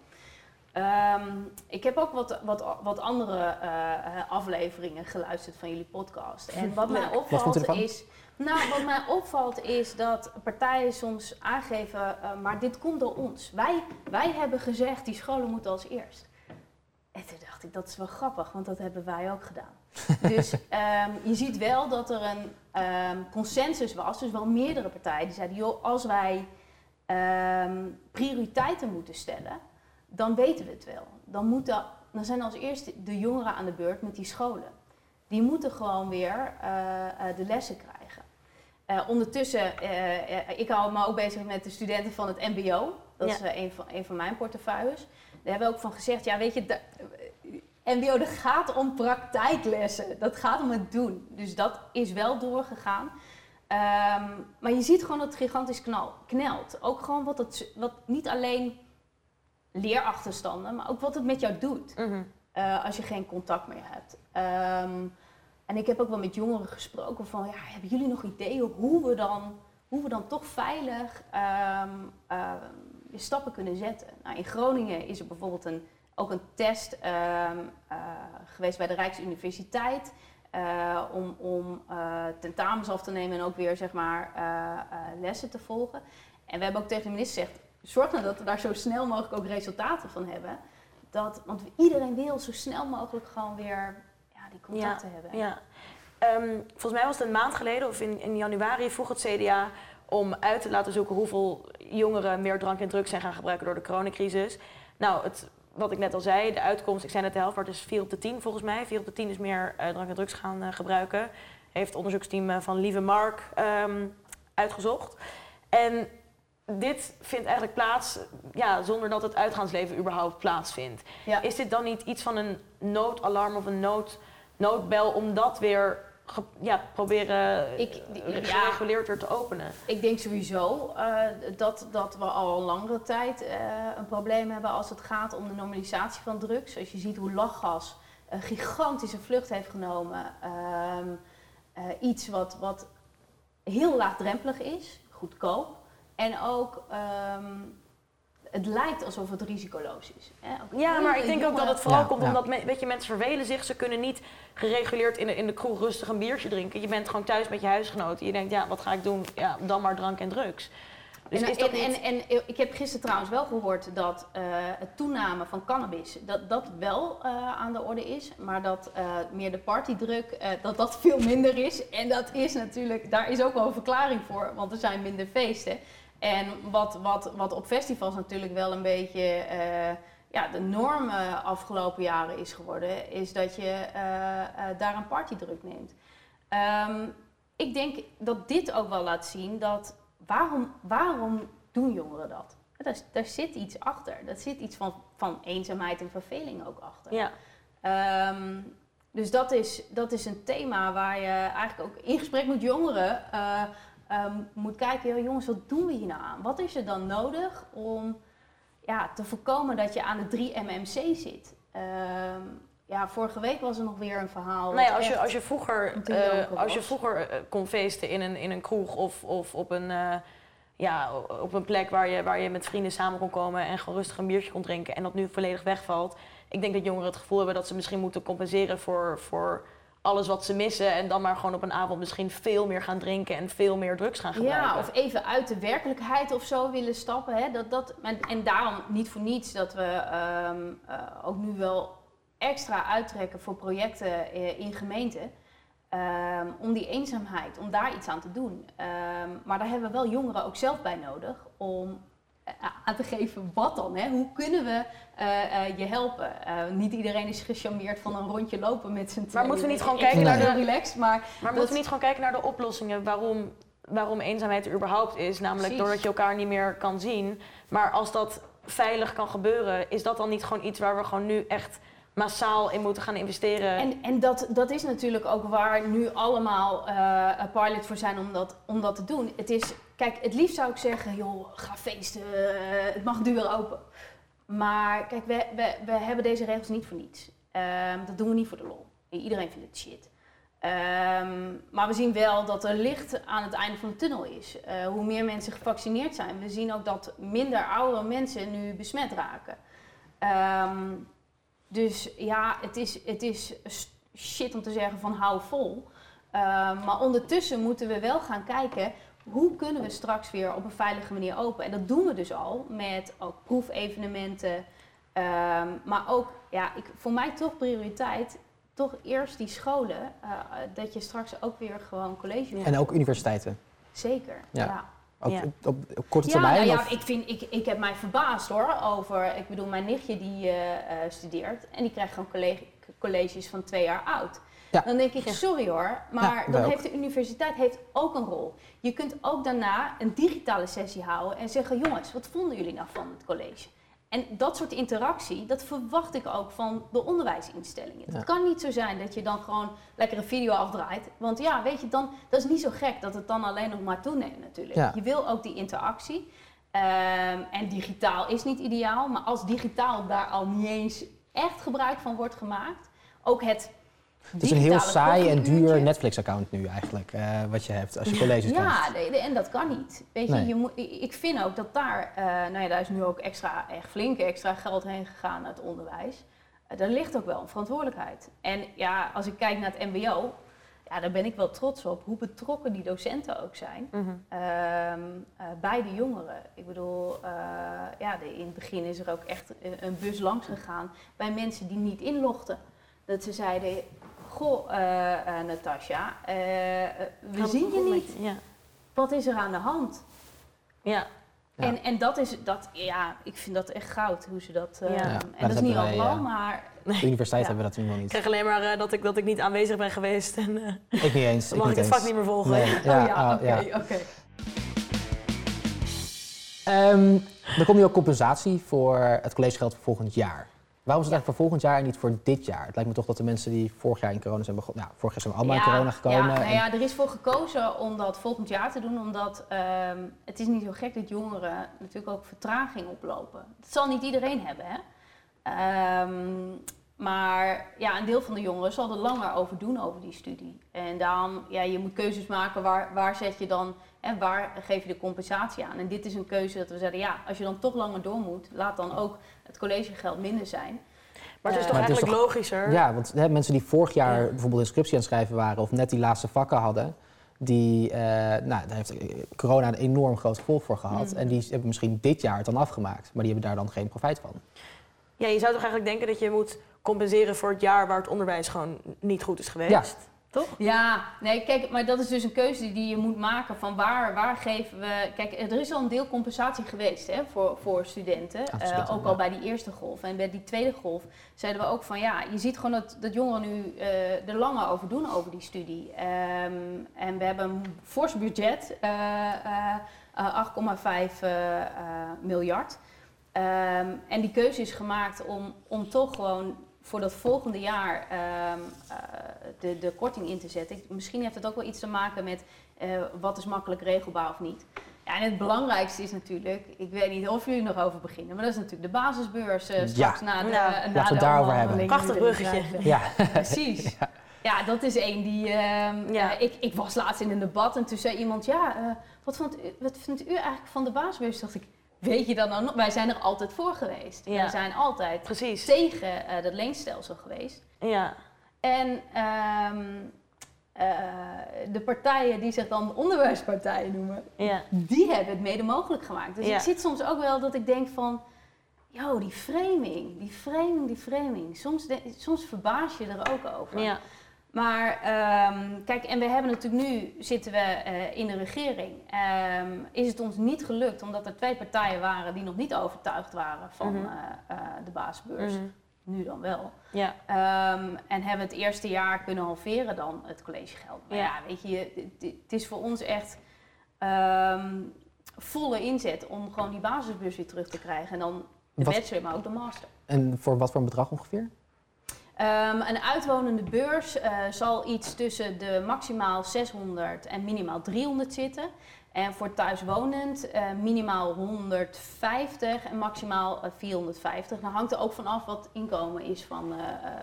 Ehm, ik heb ook wat, wat, wat andere eh, afleveringen geluisterd van jullie podcast. En wat mij opvalt is... Nou, wat mij opvalt is dat partijen soms aangeven, eh, maar dit komt door ons. Wij, wij hebben gezegd, die scholen moeten als eerst. En toen dacht ik, dat is wel grappig, want dat hebben wij ook gedaan. dus ehm, je ziet wel dat er een ehm, consensus was, dus wel meerdere partijen die zeiden, joh, als wij ehm, prioriteiten moeten stellen, dan weten we het wel. Dan, zijn als eerste de jongeren aan de beurt met die scholen. Die moeten gewoon weer eh, eh, de lessen krijgen. Eh, ondertussen, ik hou me ook bezig met de studenten van het MBO. Dat Ja. is een, van, een van mijn portefeuilles. Daar hebben we ook van gezegd, ja weet je, MBO, dat gaat om praktijklessen. Dat gaat om het doen. Dus dat is wel doorgegaan. Ehm, maar je ziet gewoon dat het gigantisch knal, knelt. Ook gewoon wat het, wat niet alleen leerachterstanden, maar ook wat het met jou doet. Mhm. eh, als je geen contact meer hebt. Ehm, en ik heb ook wel met jongeren gesproken van, ja, hebben jullie nog ideeën hoe we dan, hoe we dan toch veilig ehm, ehm, stappen kunnen zetten? Nou, in Groningen is er bijvoorbeeld een, ook een test ehm, eh, geweest bij de Rijksuniversiteit. eh, om om eh, tentamens af te nemen en ook weer zeg maar, lessen te volgen. En we hebben ook tegen de minister gezegd, zorg nou dat we daar zo snel mogelijk ook resultaten van hebben. Dat, want iedereen wil zo snel mogelijk gewoon weer ja, die contacten hebben. Ja. Ehm, volgens mij was het een maand geleden of in, in januari vroeg het CDA om uit te laten zoeken hoeveel jongeren meer drank en drugs zijn gaan gebruiken door de coronacrisis. Nou, het, wat ik net al zei, de uitkomst, ik zei net de helft, maar het is 4 op de 10 volgens mij. 4 op de 10 is meer eh, drank en drugs gaan eh, gebruiken. Heeft het onderzoeksteam eh, van Lieve Mark ehm, uitgezocht. En dit vindt eigenlijk plaats ja, zonder dat het uitgaansleven überhaupt plaatsvindt. Ja. Is dit dan niet iets van een noodalarm of een nood, noodbel om dat weer ja, proberen Ik- eh, gereguleerd te openen? Ik denk sowieso eh, dat, dat we al langere tijd eh, een probleem hebben als het gaat om de normalisatie van drugs. Als je ziet hoe lachgas een gigantische vlucht heeft genomen. Ehm, eh, iets wat, wat heel laagdrempelig is, goedkoop. En ook, ehm, het lijkt alsof het risicoloos is. Hè? Ja, maar ik denk ook dat het vooral Ja, komt ja. omdat me- weet je, mensen vervelen zich. Ze kunnen niet gereguleerd in de, in de kroeg rustig een biertje drinken. Je bent gewoon thuis met je huisgenoten. Je denkt, ja, wat ga ik doen? Ja, dan maar drank en drugs. Dus en, is dat en, niet... en, en ik heb gisteren trouwens wel gehoord dat eh, het toename van cannabis, dat dat wel eh, aan de orde is. Maar dat eh, meer de partydruk, eh, dat dat veel minder is. En dat is natuurlijk, daar is ook wel een verklaring voor, want er zijn minder feesten. En wat, wat, wat op festivals natuurlijk wel een beetje eh, ja, de norm eh, afgelopen jaren is geworden, is dat je eh, daar een partydruk neemt. Ehm, ik denk dat dit ook wel laat zien dat waarom, waarom doen jongeren dat? Daar, daar zit iets achter. Daar zit iets van, van eenzaamheid en verveling ook achter. Ja, Ehm, dus dat is, dat is een thema waar je eigenlijk ook in gesprek met jongeren ehm, moet kijken. "Joh, jongens, wat doen we hier nou aan? Wat is er dan nodig om ja, te voorkomen dat je aan de 3 MMC zit? Ehm, ja, vorige week was er nog weer een verhaal. nou ja, wat als je, als je vroeger, eh, als je vroeger eh, kon feesten in een, in een kroeg of, of op, een, eh, ja, op een plek waar je, waar je met vrienden samen kon komen en gewoon rustig een biertje kon drinken en dat nu volledig wegvalt. Ik denk dat jongeren het gevoel hebben dat ze misschien moeten compenseren voor, voor alles wat ze missen en dan maar gewoon op een avond misschien veel meer gaan drinken en veel meer drugs gaan gebruiken. Ja, of even uit de werkelijkheid of zo willen stappen. Hè? Dat, dat, en, en daarom niet voor niets dat we ehm, eh, ook nu wel extra uittrekken voor projecten eh, in gemeenten. ehm, om die eenzaamheid, om daar iets aan te doen. Ehm, maar daar hebben we wel jongeren ook zelf bij nodig om aan te geven wat dan. Hè? Hoe kunnen we eh, eh, je helpen? Eh, niet iedereen is gecharmeerd van een rondje lopen met z'n tweeën. moeten we niet gewoon kijken naar de- relaxed, maar Maar Dat- moeten we niet gewoon kijken naar de oplossingen waarom, waarom eenzaamheid er überhaupt is? Namelijk Precies. doordat je elkaar niet meer kan zien. Maar als dat veilig kan gebeuren, is dat dan niet gewoon iets waar we gewoon nu echt massaal in moeten gaan investeren? En, en dat, dat is natuurlijk ook waar nu allemaal eh pilots voor zijn om dat, om dat te doen. Het is, kijk, het liefst zou ik zeggen, joh, ga feesten, eh, het mag weer open. Maar kijk, we, we, we hebben deze regels niet voor niets. Ehm, dat doen we niet voor de lol. Iedereen vindt het shit. Ehm, maar we zien wel dat er licht aan het einde van de tunnel is. Eh, hoe meer mensen gevaccineerd zijn. We zien ook dat minder oudere mensen nu besmet raken. Ehm, dus ja, het is, het is shit om te zeggen van hou vol. Maar ondertussen moeten we wel gaan kijken hoe kunnen we straks weer op een veilige manier open. En dat doen we dus al met ook proefevenementen. Ehm, maar ook, ja, ik, voor mij toch prioriteit, toch eerst die scholen. eh, dat je straks ook weer gewoon college Ja. En ook universiteiten. Zeker, Ja. ja. Ook Ja. op, op korte Ja, termijn. nou ja, ik, vind, ik, ik heb mij verbaasd hoor over, ik bedoel, mijn nichtje die eh, eh, studeert en die krijgt gewoon college, colleges van twee jaar oud. Ja. Dan denk ik, sorry hoor, maar Ja, dan heeft de universiteit heeft ook een rol. Je kunt ook daarna een digitale sessie houden en zeggen, jongens, wat vonden jullie nou van het college? En dat soort interactie, dat verwacht ik ook van de onderwijsinstellingen. Ja. Het kan niet zo zijn dat je dan gewoon lekker een video afdraait. Want ja, weet je, dan, dat is niet zo gek dat het dan alleen nog maar toeneemt natuurlijk. Ja. Je wil ook die interactie. Ehm, en digitaal is niet ideaal, maar als digitaal daar al niet eens echt gebruik van wordt gemaakt, ook het Het is een heel saai en duur Netflix-account nu eigenlijk, eh, wat je hebt als je colleges Ja, nee, en dat kan niet. Weet je, Nee. je moet, ik vind ook dat daar, eh, nou ja, daar is nu ook extra, echt flink extra geld heen gegaan naar het onderwijs. Eh, daar ligt ook wel een verantwoordelijkheid. En ja, als ik kijk naar het MBO, ja, daar ben ik wel trots op hoe betrokken die docenten ook zijn. Mhm. Ehm, eh, bij de jongeren. Ik bedoel, eh, ja, de- in het begin is er ook echt een, een bus langs gegaan bij mensen die niet inlogden. Dat ze zeiden, goh, eh eh, Natasja, eh, we zien je niet. je? Ja. Wat is er aan de hand? Ja. Ja. En, en dat is, dat, ja, ik vind dat echt goud hoe ze dat. Ja. Ja, en dat, dat is niet ja. maar De universiteit Ja. hebben we dat nu nog Ik niet. krijg alleen maar eh, dat, ik, dat ik niet aanwezig ben geweest en eh, Ik niet eens. dan ik mag ik niet het eens. vak niet meer volgen. Nee, oh ja, ah, oké, ja. oké. Ehm, er komt nu ook compensatie voor het collegegeld voor volgend jaar. Waarom is het eigenlijk voor volgend jaar en niet voor dit jaar? Het lijkt me toch dat de mensen die vorig jaar in corona zijn begonnen... Nou, vorig jaar zijn we allemaal in corona gekomen. Ja, nou en- ja, er is voor gekozen om dat volgend jaar te doen, omdat ehm, het is niet zo gek dat jongeren natuurlijk ook vertraging oplopen. Dat zal niet iedereen hebben, hè. Ehm, maar ja, een deel van de jongeren zal er langer over doen over die studie. En daarom, ja, je moet keuzes maken waar, waar zet je dan en waar geef je de compensatie aan. En dit is een keuze dat we zeggen, ja, als je dan toch langer door moet, laat dan ook het collegegeld minder zijn. Maar het is Eh, toch Maar het is eigenlijk logischer? Ja, want hè, mensen die vorig jaar Ja. bijvoorbeeld inscriptie aan het schrijven waren... of net die laatste vakken hadden... Die, eh, nou, daar heeft eh, corona een enorm groot gevolg voor gehad. Mhm. En die hebben misschien dit jaar het dan afgemaakt. Maar die hebben daar dan geen profijt van. Ja, je zou toch eigenlijk denken dat je moet compenseren voor het jaar waar het onderwijs gewoon niet goed is geweest? Toch? Ja, nee, kijk, maar dat is dus een keuze die je moet maken van waar, waar geven we... Kijk, er is al een deel compensatie geweest hè, voor, voor studenten, Ah, eh, ook al bij die eerste golf. En bij die tweede golf zeiden we ook van ja, je ziet gewoon dat, dat jongeren nu eh, er langer over doen over die studie. Ehm, en we hebben een fors budget, eh, eh, eh, 8,5 eh, eh, miljard. Ehm, en die keuze is gemaakt om, om toch gewoon voor dat volgende jaar ehm, eh, de, de korting in te zetten. Ik- Misschien heeft het ook wel iets te maken met eh, wat is makkelijk regelbaar of niet. Ja, en het belangrijkste is natuurlijk, ik weet niet of jullie nog over beginnen, maar dat is natuurlijk de basisbeurs eh, straks na de, Ja, na laten we de het daarover hebben. Prachtig bruggetje. Ja, Precies. Ja, dat is één die. ehm, Ja. eh, ik, ik was laatst in een debat en toen zei iemand: Ja, eh, wat, vond u, wat vindt u eigenlijk van de basisbeurs? Dacht ik: Weet je dat nou nog? Wij zijn er altijd voor geweest. Ja. Wij zijn altijd Precies. tegen eh, dat leenstelsel geweest. Ja. En ehm, eh, de partijen die zich dan onderwijspartijen noemen, Ja. die hebben het mede mogelijk gemaakt. Dus Ja. ik zit soms ook wel dat ik denk van, yo, die framing, die framing, die framing. Soms, de- soms verbaas je er ook over. Ja. Maar ehm, kijk, en we hebben natuurlijk nu, zitten we eh, in de regering, Ehm, is het ons niet gelukt omdat er twee partijen waren die nog niet overtuigd waren van Mhm. eh, eh, de basisbeurs. Mhm. Nu dan wel. Ja. Ehm, en hebben het eerste jaar kunnen halveren dan het collegegeld. Maar Ja. ja, weet je, het- is voor ons echt ehm, volle inzet om gewoon die basisbeurs weer terug te krijgen. En dan de Wat- bachelor, maar ook de master. en voor wat voor een bedrag ongeveer? Ehm, een uitwonende beurs eh, zal iets tussen de maximaal 600 en minimaal 300 zitten. En voor thuiswonend eh, minimaal 150 en maximaal eh, 450. Dan hangt er ook vanaf wat inkomen is van, eh, eh,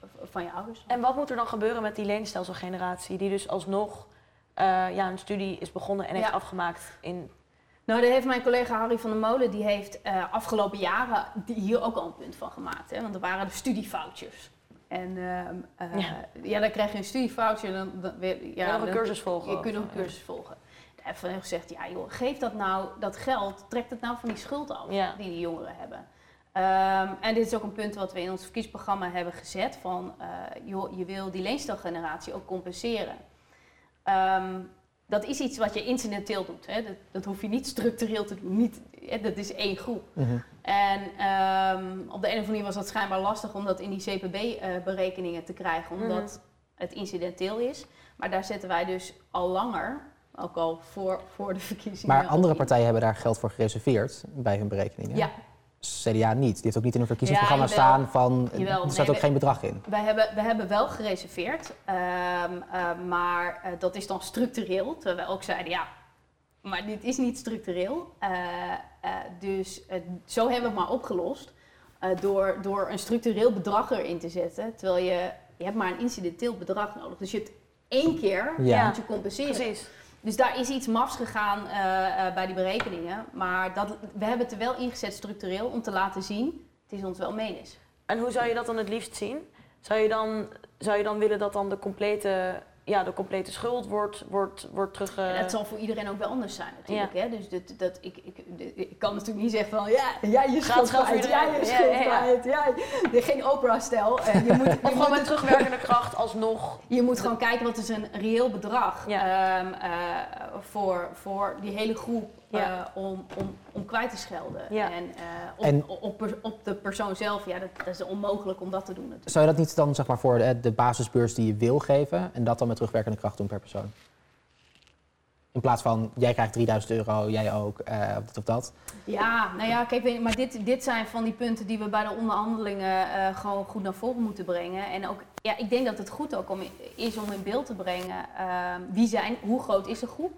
v- van je ouders. En wat moet er dan gebeuren met die leenstelselgeneratie die dus alsnog eh, ja, een studie is begonnen en heeft afgemaakt in... Nou, daar heeft mijn collega Harry van der Molen, die heeft eh, afgelopen jaren hier ook al een punt van gemaakt. Hè? Want er waren de studiefoutjes. En ehm, eh, Ja. ja. dan krijg je een studiefoutje en dan, dan weer... Ja, Ja, nog een dan- cursus volgen. Je kunt nog een cursus volgen. Daar heeft hij gezegd, ja joh, geef dat nou, dat geld, trek het nou van die schuld af Ja. die die jongeren hebben. Ehm, en dit is ook een punt wat we in ons verkiezingsprogramma hebben gezet van, eh, joh, je wil die leenstelgeneratie ook compenseren. Ehm, dat is iets wat je incidenteel doet. Hè? Dat, dat hoef je niet structureel te doen. Niet, hè, dat is één groep. Mhm. En ehm, op de een of andere manier was dat schijnbaar lastig om dat in die CPB-berekeningen te krijgen, omdat Mhm. het incidenteel is. Maar daar zetten wij dus al langer, ook al voor, voor de verkiezingen. Maar andere partijen hebben daar geld voor gereserveerd bij hun berekeningen. Ja, CDA niet. Die heeft ook niet in een verkiezingsprogramma Ja, staan van... Jawel, er staat nee, ook we- geen bedrag in. Wij hebben, we hebben wel gereserveerd, ehm, eh, maar eh, dat is dan structureel. Terwijl we ook zeiden, ja, maar dit is niet structureel. Eh, eh, dus zo hebben we het maar opgelost. eh, door, door een structureel bedrag erin te zetten. Terwijl je, je hebt maar een incidenteel bedrag nodig. Dus je hebt één keer Ja. moet je compenseren. Precies. Dus daar is iets mafs gegaan eh, eh, bij die berekeningen. Maar dat, we hebben het er wel ingezet structureel om te laten zien, het is ons wel menens. En hoe zou je dat dan het liefst zien? Zou je dan, zou je dan willen dat dan de complete, ja, de complete schuld wordt, wordt, wordt terug... En dat zal voor iedereen ook wel anders zijn natuurlijk. Hè? Dus dat, dat, ik, ik, ik kan natuurlijk niet zeggen van ja, jij je schuld kwijt, jij je Ja, schuld ja, ja. kwijt, jij. Nee, Geen Oprah-stijl. Eh, Je moet, je, Of gewoon met terugwerkende kracht alsnog. je moet gewoon kijken wat is een reëel bedrag Ja. ehm, eh, voor, voor die hele groep eh, om, om, om kwijt te schelden. Ja. En, eh, op, En- op, op de persoon zelf, ja, dat, dat is onmogelijk om dat te doen natuurlijk. Zou je dat niet dan zeg maar, voor de, de basisbeurs die je wil geven... en dat dan met terugwerkende kracht doen per persoon? In plaats van, jij krijgt 3000 euro, jij ook, eh, of dit of dat. Ja, nou ja, kijk, maar dit, dit zijn van die punten die we bij de onderhandelingen eh, gewoon goed naar voren moeten brengen. En ook, ja, ik denk dat het goed ook om, is om in beeld te brengen ehm, wie zijn, hoe groot is de groep,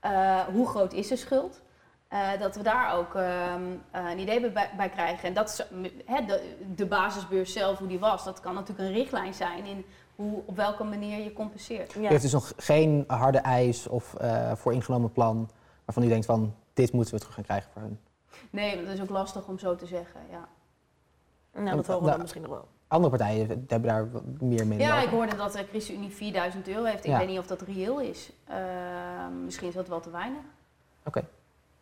Eh, hoe groot is de schuld. Eh, dat we daar ook ehm, eh, een idee bij, bij krijgen. En dat is, hè, de, de basisbeurs zelf, hoe die was, dat kan natuurlijk een richtlijn zijn in hoe, op welke manier je compenseert. Ja. Je heeft dus nog geen harde eis of eh vooringenomen plan... waarvan u denkt van, dit moeten we terug gaan krijgen voor hun. Nee, dat is ook lastig om zo te zeggen, ja. Nou, dat horen we Da- dan misschien nog wel. Andere partijen hebben daar meer mee Ja, lopen. ik hoorde dat de ChristenUnie 4000 euro heeft. Ik Ja. weet niet of dat reëel is. Ehm, misschien is dat wel te weinig.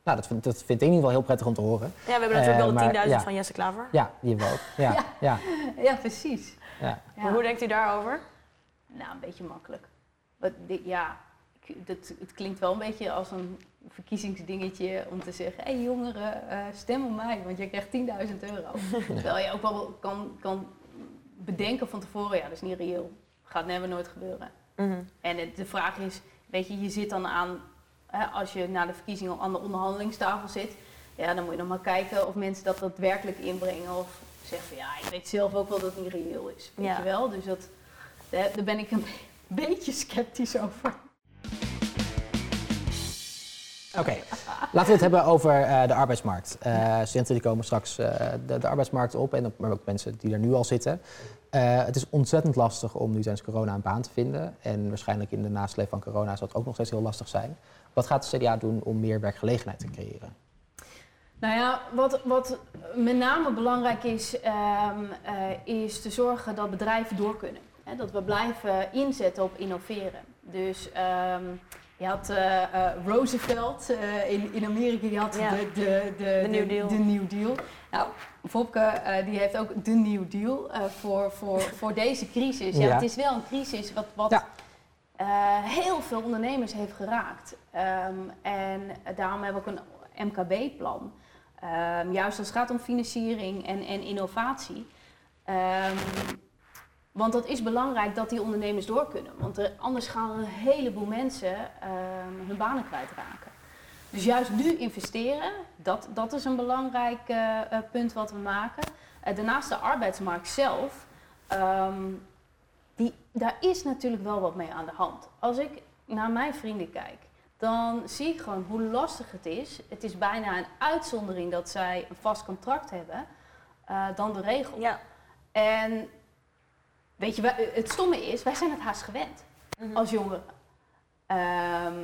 Nou, dat vind, dat vind ik in ieder geval heel prettig om te horen. Ja, we hebben natuurlijk Eh, wel de maar 10.000 ja. van Jesse Klaver. Ja, die hebben we ook. Ja, Ja. ja. Ja, precies. ja. Ja. Hoe denkt u daarover? Nou, een beetje makkelijk. Ja, dat, het klinkt wel een beetje als een verkiezingsdingetje om te zeggen... hé hey, jongeren, eh, stem op mij, want je krijgt 10.000 euro. Terwijl je ook wel kan, kan bedenken van tevoren... ja, dat is niet reëel. Gaat never nooit gebeuren. Mhm. En het- de vraag is, weet je, je zit dan aan, hè, als je na de verkiezingen aan de onderhandelingstafel zit, ja, dan moet je nog maar kijken of mensen dat daadwerkelijk inbrengen of zeggen van ja, ik weet zelf ook wel dat het niet reëel is, weet Ja. je wel. Dus dat, daar ben ik een beetje sceptisch over. Oké, laten we het hebben over eh, de arbeidsmarkt. Eh studenten die komen straks eh, de, de arbeidsmarkt op, en ook, mensen die er nu al zitten. Het is ontzettend lastig om nu tijdens corona een baan te vinden. En waarschijnlijk in de nasleep van corona zal het ook nog steeds heel lastig zijn. Wat gaat de CDA doen om meer werkgelegenheid te creëren? Nou ja, wat, wat met name belangrijk is, ehm, eh, is te zorgen dat bedrijven door kunnen. Hè, dat we blijven inzetten op innoveren. Dus ehm, je had eh, eh, Roosevelt eh, in, in Amerika, die had Ja. de, de, de, De New Deal. de New Deal. Nou, Fopke eh, die heeft ook de New Deal eh, voor, voor, voor deze crisis. Ja, Ja. Het is wel een crisis wat, wat Ja. eh, heel veel ondernemers heeft geraakt. Ehm, en daarom hebben we ook een MKB-plan. Ehm, juist als het gaat om financiering en, en innovatie. Ehm, want dat is belangrijk dat die ondernemers door kunnen. Want er- anders gaan een heleboel mensen ehm, hun banen kwijtraken. Dus juist nu investeren, dat, dat is een belangrijk eh, eh, punt wat we maken. Eh, daarnaast de arbeidsmarkt zelf. ehm, die, daar is natuurlijk wel wat mee aan de hand. Als ik naar mijn vrienden kijk, dan zie ik gewoon hoe lastig het is. Het is bijna een uitzondering dat zij een vast contract hebben eh, dan de regel. Ja. En weet je, wij- het stomme is, wij zijn het haast gewend Mhm. als jongeren. Ehm,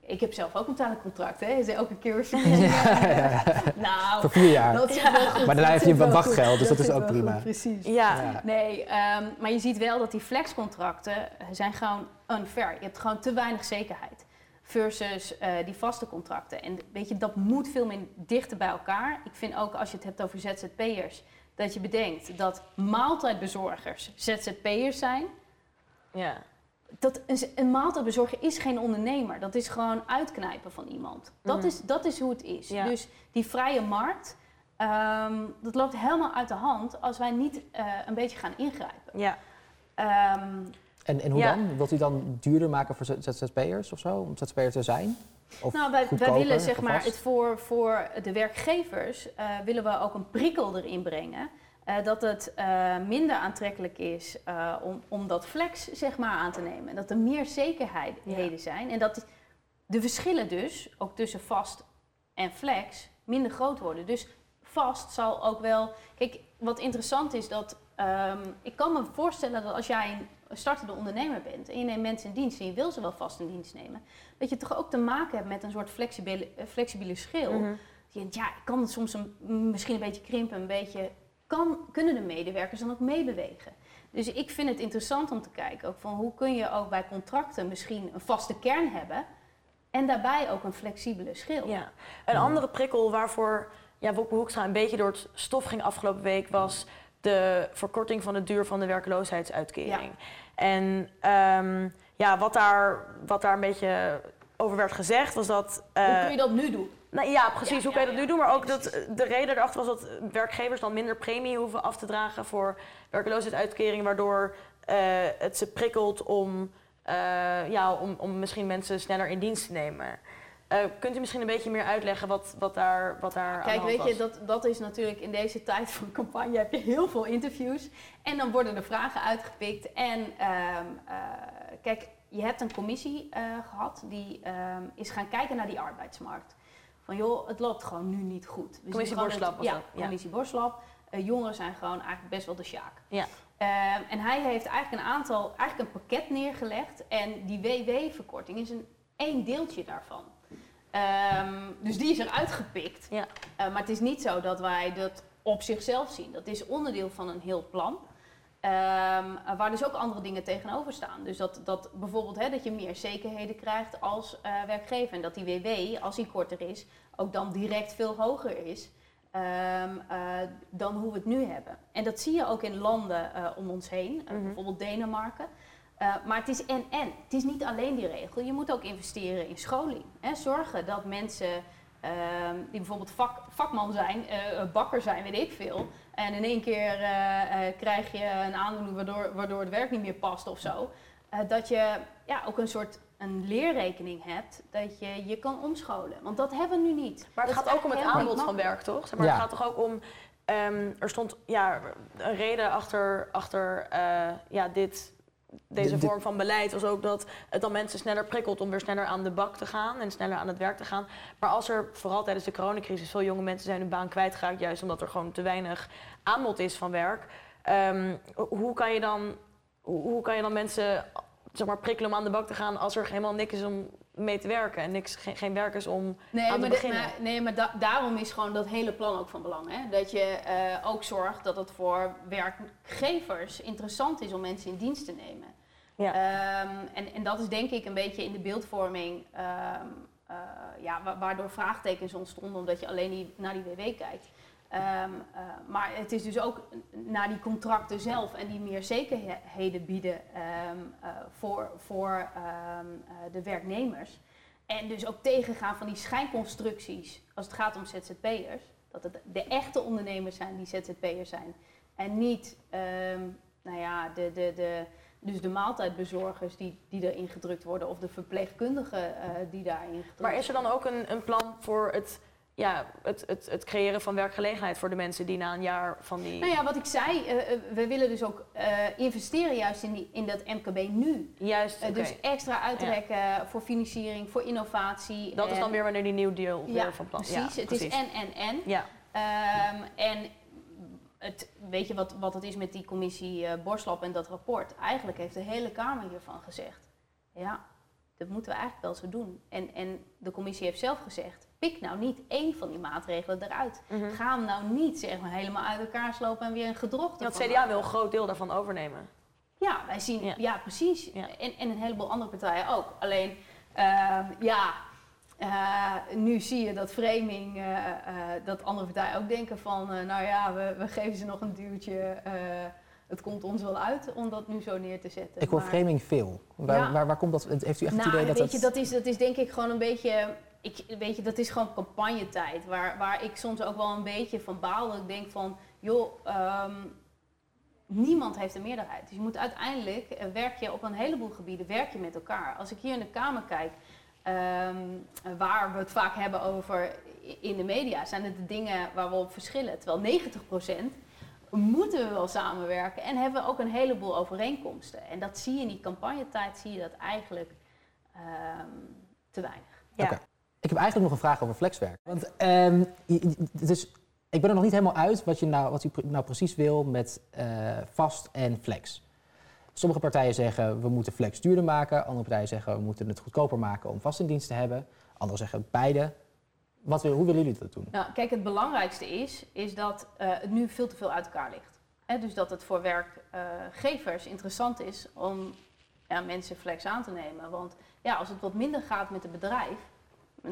ik heb zelf ook een tijdelijk contract, hè? Is elke keer weer verlenging. Nou, Voor vier jaar. dat zit wel goed. Maar daarna heb je een wel wachtgeld, dus dat is ook prima. goed, precies. Ja. Ja. Nee, ehm, maar je ziet wel dat die flexcontracten zijn gewoon unfair. Je hebt gewoon te weinig zekerheid. Versus eh, die vaste contracten. En weet je, dat moet veel meer dichter bij elkaar. Ik vind ook als je het hebt over ZZP'ers, dat je bedenkt dat maaltijdbezorgers ZZP'ers zijn. Ja. Dat een, een maaltijdbezorger is geen ondernemer. Dat is gewoon uitknijpen van iemand. Dat, Mhm. is, dat is hoe het is. Ja. Dus die vrije markt, ehm, dat loopt helemaal uit de hand als wij niet eh, een beetje gaan ingrijpen. Ja. Ehm, En, en hoe Ja. dan? Wilt u dan duurder maken voor ZZP'ers of zo, om ZZP'er te zijn? Of Nou, wij, willen zeg maar het voor, voor de werkgevers eh, willen we ook een prikkel erin brengen. eh, dat het eh, minder aantrekkelijk is eh, om, om dat flex zeg maar aan te nemen. Dat er meer zekerheden zijn. En dat de verschillen dus, ook tussen vast en flex, minder groot worden. Dus vast zal ook wel... Kijk, wat interessant is dat... ehm, ik kan me voorstellen dat als jij een startende ondernemer bent... en je neemt mensen in dienst en je wil ze wel vast in dienst nemen... dat je toch ook te maken hebt met een soort flexibele, eh, flexibele schil. Mhm. Je ja, ik kan het soms een, misschien een beetje krimpen, een beetje... Kan, kunnen de medewerkers dan ook meebewegen? Dus ik vind het interessant om te kijken ook van hoe kun je ook bij contracten misschien een vaste kern hebben en daarbij ook een flexibele schil. Ja. Een andere prikkel waarvoor ja, Wopke Hoekstra een beetje door het stof ging afgelopen week was de verkorting van de duur van de werkloosheidsuitkering. En ehm, ja, wat daar, wat daar een beetje over werd gezegd was dat. eh, Hoe kun je dat nu doen? nou, ja, precies. Ja, Hoe kan je dat nu doen? Maar ook dat de reden erachter was dat werkgevers dan minder premie hoeven af te dragen voor werkloosheidsuitkering, waardoor eh, het ze prikkelt om, eh, ja, om, om misschien mensen sneller in dienst te nemen. Eh, kunt u misschien een beetje meer uitleggen wat, wat daar, wat daar aan Kijk, de hand weet was? je, dat, dat is natuurlijk in deze tijd van campagne heb je heel veel interviews. En dan worden er vragen uitgepikt. En ehm, eh, kijk, je hebt een commissie eh, gehad die ehm, is gaan kijken naar die arbeidsmarkt. Van joh, het loopt gewoon nu niet goed. We Commissie Borslap was ja, dat, ja. commissie Borslap. Jongeren zijn gewoon eigenlijk best wel de sjaak. Ja. Ehm, en hij heeft eigenlijk een aantal, eigenlijk een pakket neergelegd. En die WW-verkorting is een één deeltje daarvan. Ehm, dus die is eruit gepikt. Ja. Eh, maar het is niet zo dat wij dat op zichzelf zien. Dat is onderdeel van een heel plan. Ehm, waar dus ook andere dingen tegenover staan. Dus dat, dat bijvoorbeeld hè, dat je meer zekerheden krijgt als eh, werkgever. En dat die WW, als die korter is, ook dan direct veel hoger is. ehm, eh, dan hoe we het nu hebben. En dat zie je ook in landen om ons heen, Mhm. bijvoorbeeld Denemarken. Eh, maar het is en-en. Het is niet alleen die regel. Je moet ook investeren in scholing. Hè. Zorgen dat mensen ehm, die bijvoorbeeld vak, vakman zijn, eh, bakker zijn, weet ik veel. En in één keer eh, eh, krijg je een aandoening waardoor, waardoor het werk niet meer past of zo. Eh, dat je ja, ook een soort een leerrekening hebt dat je je kan omscholen. Want dat hebben we nu niet. Maar het Dat gaat ook om het aanbod van werk, toch? Zeg maar, Ja. Het gaat toch ook om. ehm, er stond ja, een reden achter, achter eh, ja, dit, deze vorm van beleid. Was ook dat het dan mensen sneller prikkelt om weer sneller aan de bak te gaan en sneller aan het werk te gaan. Maar als er vooral tijdens de coronacrisis veel jonge mensen zijn hun baan kwijtgeraakt, juist omdat er gewoon te weinig aanbod is van werk. ehm, hoe, kan je dan, hoe, hoe kan je dan mensen zeg maar, prikkelen om aan de bak te gaan als er helemaal niks is om mee te werken en niks, geen, geen werk is om Nee, aan te maar, dit- beginnen? maar- nee, maar da- daarom is gewoon dat hele plan ook van belang. Hè? Dat je eh, ook zorgt dat het voor werkgevers interessant is om mensen in dienst te nemen. Ja. Ehm, en, en dat is denk ik een beetje in de beeldvorming ehm, eh, ja, wa- waardoor vraagtekens ontstonden omdat je alleen die, naar die WW kijkt. Ehm, eh, maar het is dus ook naar die contracten zelf en die meer zekerheden bieden ehm, eh, voor, voor ehm, eh, de werknemers. En dus ook tegengaan van die schijnconstructies als het gaat om ZZP'ers. Dat het de echte ondernemers zijn die ZZP'ers zijn. En niet nou ja, de, de, de, dus de maaltijdbezorgers die, die erin gedrukt worden. Of de verpleegkundigen die daarin gedrukt Maar is er dan worden. ook een, een plan voor het, ja, het, het, het creëren van werkgelegenheid voor de mensen die na een jaar van die. Nou ja, wat ik zei, eh, eh, we willen dus ook eh, investeren juist in, die, in dat MKB nu. Juist, oké. Dus extra uittrekken voor financiering, voor innovatie. dat is dan weer wanneer die New Deal Ja, weer van plan precies. Ja, het is en, en, en. Ja, Ehm, en het, weet je wat, wat het is met die commissie Borslap en dat rapport? Eigenlijk heeft de hele Kamer hiervan gezegd. Ja, dat moeten we eigenlijk wel zo doen. En, en de commissie heeft zelf gezegd, pik nou niet één van die maatregelen eruit. Mhm. Ga hem nou niet zeg maar, helemaal uit elkaar slopen en weer een gedrocht Want ervan CDA maken. wil een groot deel daarvan overnemen. Ja, wij zien, Ja. ja, precies. Ja. En, en een heleboel andere partijen ook. Alleen, ehm, ja, eh, nu zie je dat framing, eh, eh, dat andere partijen ook denken van, nou ja, we, we geven ze nog een duwtje. eh, het komt ons wel uit om dat nu zo neer te zetten. Ik hoor Maar- framing veel. Waar, Ja. waar, waar komt dat? Heeft u echt het nou, idee dat weet dat... je, dat is, dat is denk ik gewoon een beetje. Ik, weet je, dat is gewoon campagnetijd. Waar, waar ik soms ook wel een beetje van baal. Dat ik denk van, joh, ehm, niemand heeft een meerderheid. Dus je moet uiteindelijk, eh, werk je op een heleboel gebieden, werk je met elkaar. Als ik hier in de Kamer kijk, ehm, waar we het vaak hebben over in de media, zijn het de dingen waar we op verschillen. Terwijl 90% moeten we wel samenwerken en hebben we ook een heleboel overeenkomsten. En dat zie je in die campagnetijd, zie je dat eigenlijk ehm, te weinig. Ja. Oké. Ik heb eigenlijk nog een vraag over flexwerk. Want je- je- dus, ik ben er nog niet helemaal uit wat, je nou, wat pre- nou precies wil met eh, vast en flex. Sommige partijen zeggen we moeten flex duurder maken. Andere partijen zeggen we moeten het goedkoper maken om vast in dienst te hebben. Anderen zeggen beide. Wat, hoe willen jullie dat doen? Nou, kijk, het belangrijkste is, is dat eh, het nu veel te veel uit elkaar ligt. Dus dat het voor werkgevers interessant is om ja, mensen flex aan te nemen. Want ja, als het wat minder gaat met het bedrijf,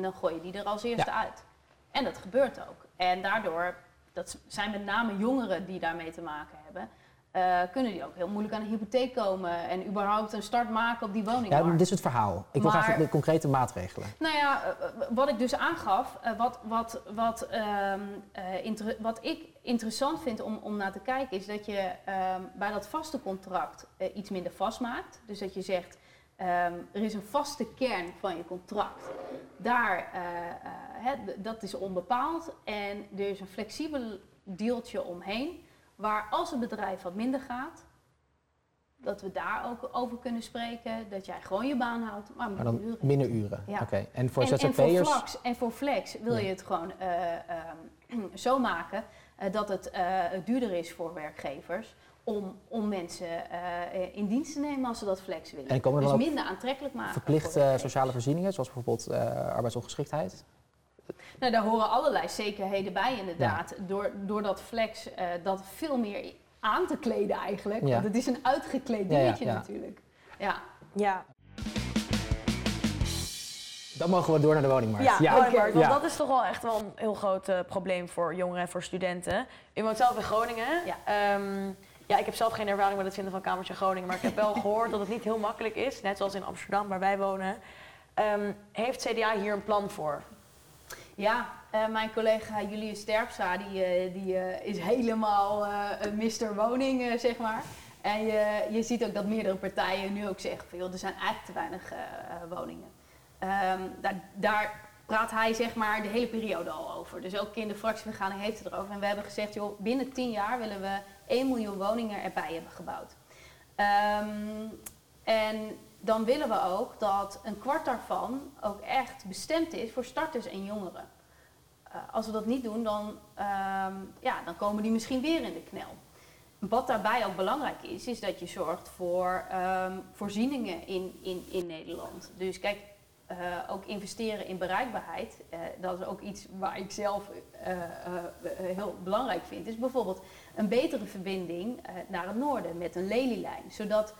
dan gooi je die er als eerste uit. En dat gebeurt ook. En daardoor, dat zijn met name jongeren die daarmee te maken hebben, eh, kunnen die ook heel moeilijk aan een hypotheek komen en überhaupt een start maken op die Ja, woningmarkt. dit is het verhaal. Ik wil Maar- graag de concrete maatregelen. Nou ja, eh, eh, wat ik dus aangaf, wat, wat, wat, ehm, eh, wat ik interessant vind om, om naar te kijken, is dat je ehm, bij dat vaste contract iets minder vastmaakt. Dus dat je zegt, ehm, er is een vaste kern van je contract. Daar, eh, eh, dat is onbepaald. En er is een flexibel deeltje omheen, waar als het bedrijf wat minder gaat, dat we daar ook over kunnen spreken. Dat jij gewoon je baan houdt, maar minder uren. minder uren. Ja. Oké. En voor en, en voor ZZP'ers? flex, en voor flex wil je het gewoon eh, ehm, zo maken dat het duurder is voor werkgevers om, om mensen eh, in dienst te nemen als ze dat flex willen. En komen er dus minder aantrekkelijk maken. Verplichte sociale voorzieningen, zoals bijvoorbeeld eh, arbeidsongeschiktheid? Nou, daar horen allerlei zekerheden bij inderdaad. Door, door dat flex eh, dat veel meer aan te kleden eigenlijk. Ja. Want het is een uitgekleed Ja, ja, dingetje ja. natuurlijk. Ja. Ja, Dan mogen we door naar de woningmarkt. ja, ja. woningmarkt, want Ja. dat is toch wel echt wel een heel groot eh, probleem voor jongeren en voor studenten. U woont zelf in Groningen. Ja. Ehm, ja, ik heb zelf geen ervaring met het vinden van kamers in Groningen, maar ik heb wel gehoord dat het niet heel makkelijk is, net zoals in Amsterdam waar wij wonen. Ehm, heeft CDA hier een plan voor? Ja, eh, mijn collega Julius Sterpstra die, eh, die eh, is helemaal een Mr. Woning, zeg maar. En je, je ziet ook dat meerdere partijen nu ook zeggen van joh, er zijn eigenlijk te weinig woningen. Ehm, daar, daar praat hij zeg maar de hele periode al over. Dus ook in de fractievergadering heeft hij het erover. En we hebben gezegd joh, binnen 10 jaar willen we 1 miljoen woningen erbij hebben gebouwd. Ehm, en dan willen we ook dat een kwart daarvan ook echt bestemd is voor starters en jongeren. Eh, als we dat niet doen, dan, ehm, ja, dan komen die misschien weer in de knel. Wat daarbij ook belangrijk is, is dat je zorgt voor ehm, voorzieningen in, in, in Nederland. Dus kijk, eh, ook investeren in bereikbaarheid, eh, dat is ook iets waar ik zelf heel belangrijk vind. Is bijvoorbeeld een betere verbinding eh, naar het noorden met een lelielijn. Zodat,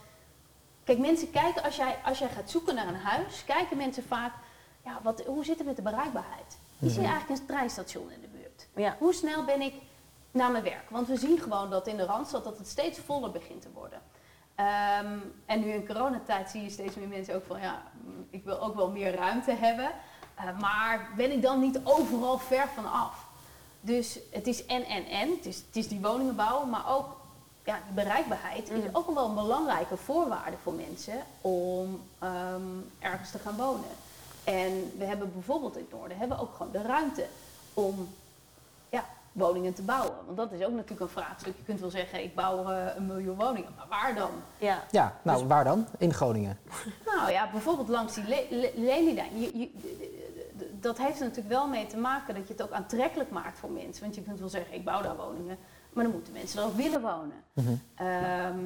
kijk, mensen kijken, als jij, als jij gaat zoeken naar een huis, kijken mensen vaak, ja, wat, hoe zit het met de bereikbaarheid? Is hier eigenlijk een treinstation in de buurt? Ja. Hoe snel ben ik naar mijn werk? Want we zien gewoon dat in de Randstad dat het steeds voller begint te worden. Ehm, en nu in coronatijd zie je steeds meer mensen ook van, ja, ik wil ook wel meer ruimte hebben. Eh, maar ben ik dan niet overal ver van af? Dus het is en, en, en. Het is, het is die woningen bouwen, maar ook ja, die bereikbaarheid is Mm. ook wel een belangrijke voorwaarde voor mensen om ehm, ergens te gaan wonen. En we hebben bijvoorbeeld in het noorden hebben we ook gewoon de ruimte om ja, woningen te bouwen. Want dat is ook natuurlijk een vraagstuk. Je kunt wel zeggen, ik bouw eh, een miljoen woningen, maar waar dan? Ja. Ja, nou Dus- waar dan? In Groningen. Nou ja, bijvoorbeeld langs die le. Je, je, dat heeft er natuurlijk wel mee te maken dat je het ook aantrekkelijk maakt voor mensen. Want je kunt wel zeggen, ik bouw daar woningen, maar dan moeten mensen er ook willen wonen. Mhm. Ehm,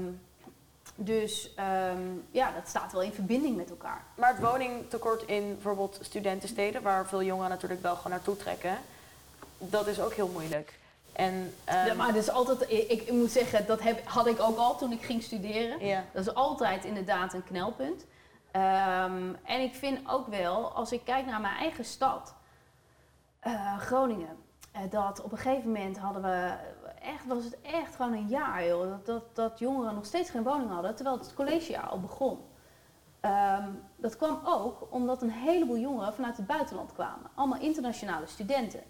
dus ehm, ja, dat staat wel in verbinding met elkaar. Maar het woningtekort in bijvoorbeeld studentensteden, waar veel jongeren natuurlijk wel gewoon naartoe trekken, dat is ook heel moeilijk. En, ehm, ja, maar dat is altijd, ik, ik moet zeggen, dat heb, had ik ook al toen ik ging studeren. ja. Dat is altijd inderdaad een knelpunt. Ehm, en ik vind ook wel, als ik kijk naar mijn eigen stad, eh, Groningen, eh, dat op een gegeven moment hadden we, echt, was het echt gewoon een jaar, joh, dat, dat, dat jongeren nog steeds geen woning hadden, terwijl het collegejaar al begon. Ehm, dat kwam ook omdat een heleboel jongeren vanuit het buitenland kwamen. Allemaal internationale studenten.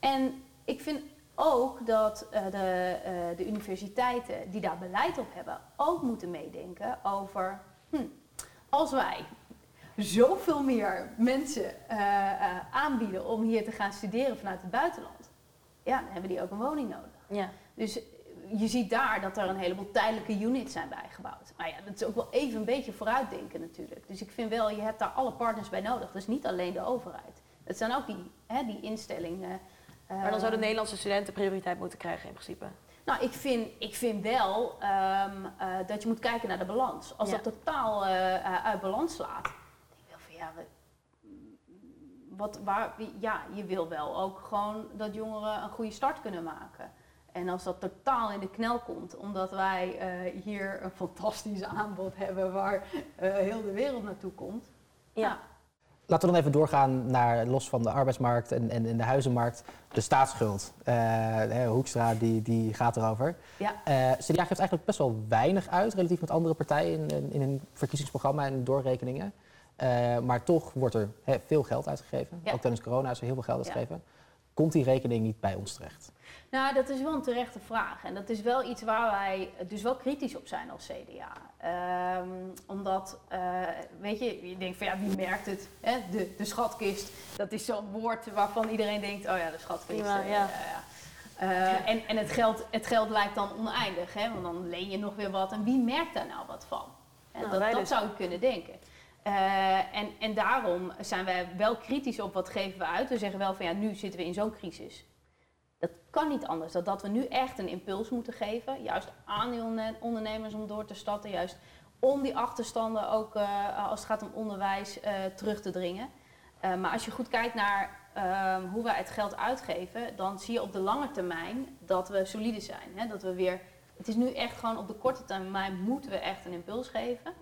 En ik vind ook dat eh, de, de universiteiten die daar beleid op hebben, ook moeten meedenken over, hm, als wij zoveel meer mensen eh, eh, aanbieden om hier te gaan studeren vanuit het buitenland, ja, dan hebben die ook een woning nodig. Ja. Dus je ziet daar dat er een heleboel tijdelijke units zijn bijgebouwd. Maar ja, dat is ook wel even een beetje vooruitdenken natuurlijk. Dus ik vind wel, je hebt daar alle partners bij nodig. Dus niet alleen de overheid. Het zijn ook die, hè, die instellingen. eh, Maar dan zouden Nederlandse studenten prioriteit moeten krijgen in principe. Nou, ik vind, ik vind wel ehm, eh, dat je moet kijken naar de balans. Als Ja. dat totaal eh, eh, uit balans slaat, denk ik wel van ja, we- wat, waar, ja, je wil wel ook gewoon dat jongeren een goede start kunnen maken. En als dat totaal in de knel komt, omdat wij hier een fantastisch aanbod hebben waar heel de wereld naartoe komt. Ja. Laten we dan even doorgaan naar, los van de arbeidsmarkt en, en, en de huizenmarkt, de staatsschuld. Eh, Hoekstra die, die gaat erover. Ja. Eh, CDA geeft eigenlijk best wel weinig uit, relatief met andere partijen in, in, hun verkiezingsprogramma en doorrekeningen. Eh, maar toch wordt er veel geld uitgegeven. Ja. Ook tijdens corona is er heel veel geld Ja. Komt die rekening niet bij ons terecht? Nou, dat is wel een terechte vraag. En dat is wel iets waar wij dus wel kritisch op zijn als CDA. Ehm, omdat, eh, weet je, je denkt van ja, wie merkt het? Hè? De, de schatkist, dat is zo'n woord waarvan iedereen denkt, oh ja, de schatkist. Prima, eh, ja. ja, ja. Eh, en en het, geld, het geld lijkt dan oneindig, hè? want dan leen je nog weer wat. En wie merkt daar nou wat van? Hè, Nou, dat dat dus. zou je kunnen denken. Eh, en, en daarom zijn wij wel kritisch op wat geven we uit. We zeggen wel van ja, nu zitten we in zo'n crisis. Dat kan niet anders. Dat, dat we nu echt een impuls moeten geven. Juist aan die onderne- ondernemers om door te starten. Juist om die achterstanden ook eh, als het gaat om onderwijs eh, terug te dringen. Maar als je goed kijkt naar ehm, hoe wij het geld uitgeven, dan zie je op de lange termijn dat we solide zijn. Hè? Dat we weer, het is nu echt gewoon op de korte termijn moeten we echt een impuls geven.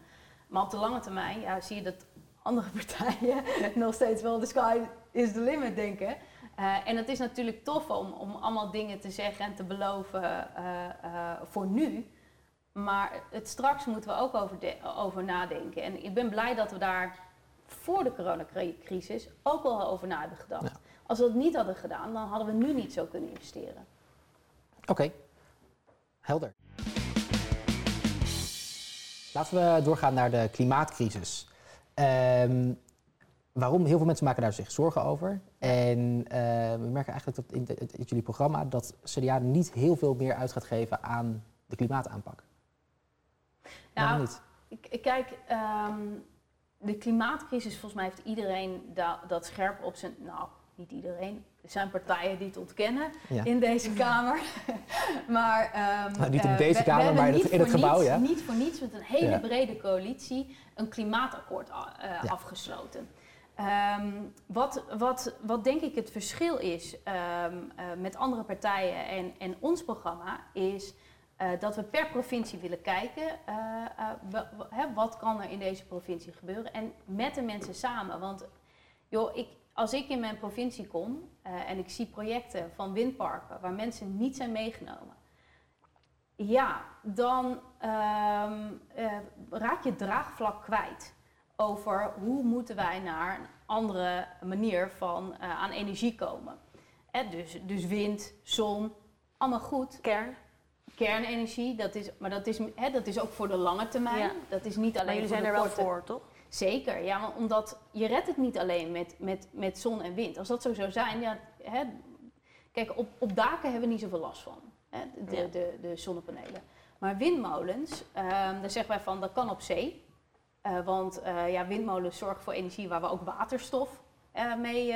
Maar op de lange termijn ja, zie je dat andere partijen nog steeds wel de sky is the limit denken. Eh, en het is natuurlijk tof om, om allemaal dingen te zeggen en te beloven eh, eh, voor nu. Maar het straks moeten we ook over, de- over nadenken. En ik ben blij dat we daar voor de coronacrisis ook al over na hebben gedacht. Ja. Als we dat niet hadden gedaan, dan hadden we nu niet zo kunnen investeren. Oké, helder. Laten we doorgaan naar de klimaatcrisis. Ehm, waarom? Heel veel mensen maken daar zich zorgen over. En eh, we merken eigenlijk dat in, de- in jullie programma dat CDA niet heel veel meer uit gaat geven aan de klimaataanpak. Waarom Nou, niet? Ik, ik kijk, ehm, de klimaatcrisis, volgens mij heeft iedereen da- dat scherp op zijn. Nou, niet iedereen. Er zijn partijen die het ontkennen Ja. in deze Kamer. maar. ehm, Nou, niet in eh, deze we- we Kamer, hebben maar in het- in gebouw, niets- ja. Niet voor niets met een hele Ja. brede coalitie een klimaatakkoord eh, Ja. afgesloten. Ehm, wat, wat, wat denk ik het verschil is ehm, eh, met andere partijen en, en ons programma, is eh, dat we per provincie willen kijken, hè, wat kan er in deze provincie gebeuren en met de mensen samen. Want joh, ik, als ik in mijn provincie kom eh, en ik zie projecten van windparken waar mensen niet zijn meegenomen, ja, dan ehm, eh, raak je het draagvlak kwijt over hoe moeten wij naar een andere manier van eh, aan energie komen. Hè, dus, dus wind, zon, allemaal goed. Kern. Kernenergie, dat is, maar dat is, hè, dat is ook voor de lange termijn. Ja. Dat is niet alleen Maar jullie voor zijn de er wel voor, toch? Zeker, ja, want omdat je redt het niet alleen met, met, met zon en wind. Als dat zo zou zijn, ja, hè, kijk, op, op daken hebben we niet zoveel last van, hè, de, Ja. de, de, zonnepanelen. Maar windmolens, ehm, daar zeggen wij van, dat kan op zee. Eh, want eh, ja, windmolens zorgen voor energie waar we ook waterstof eh, mee,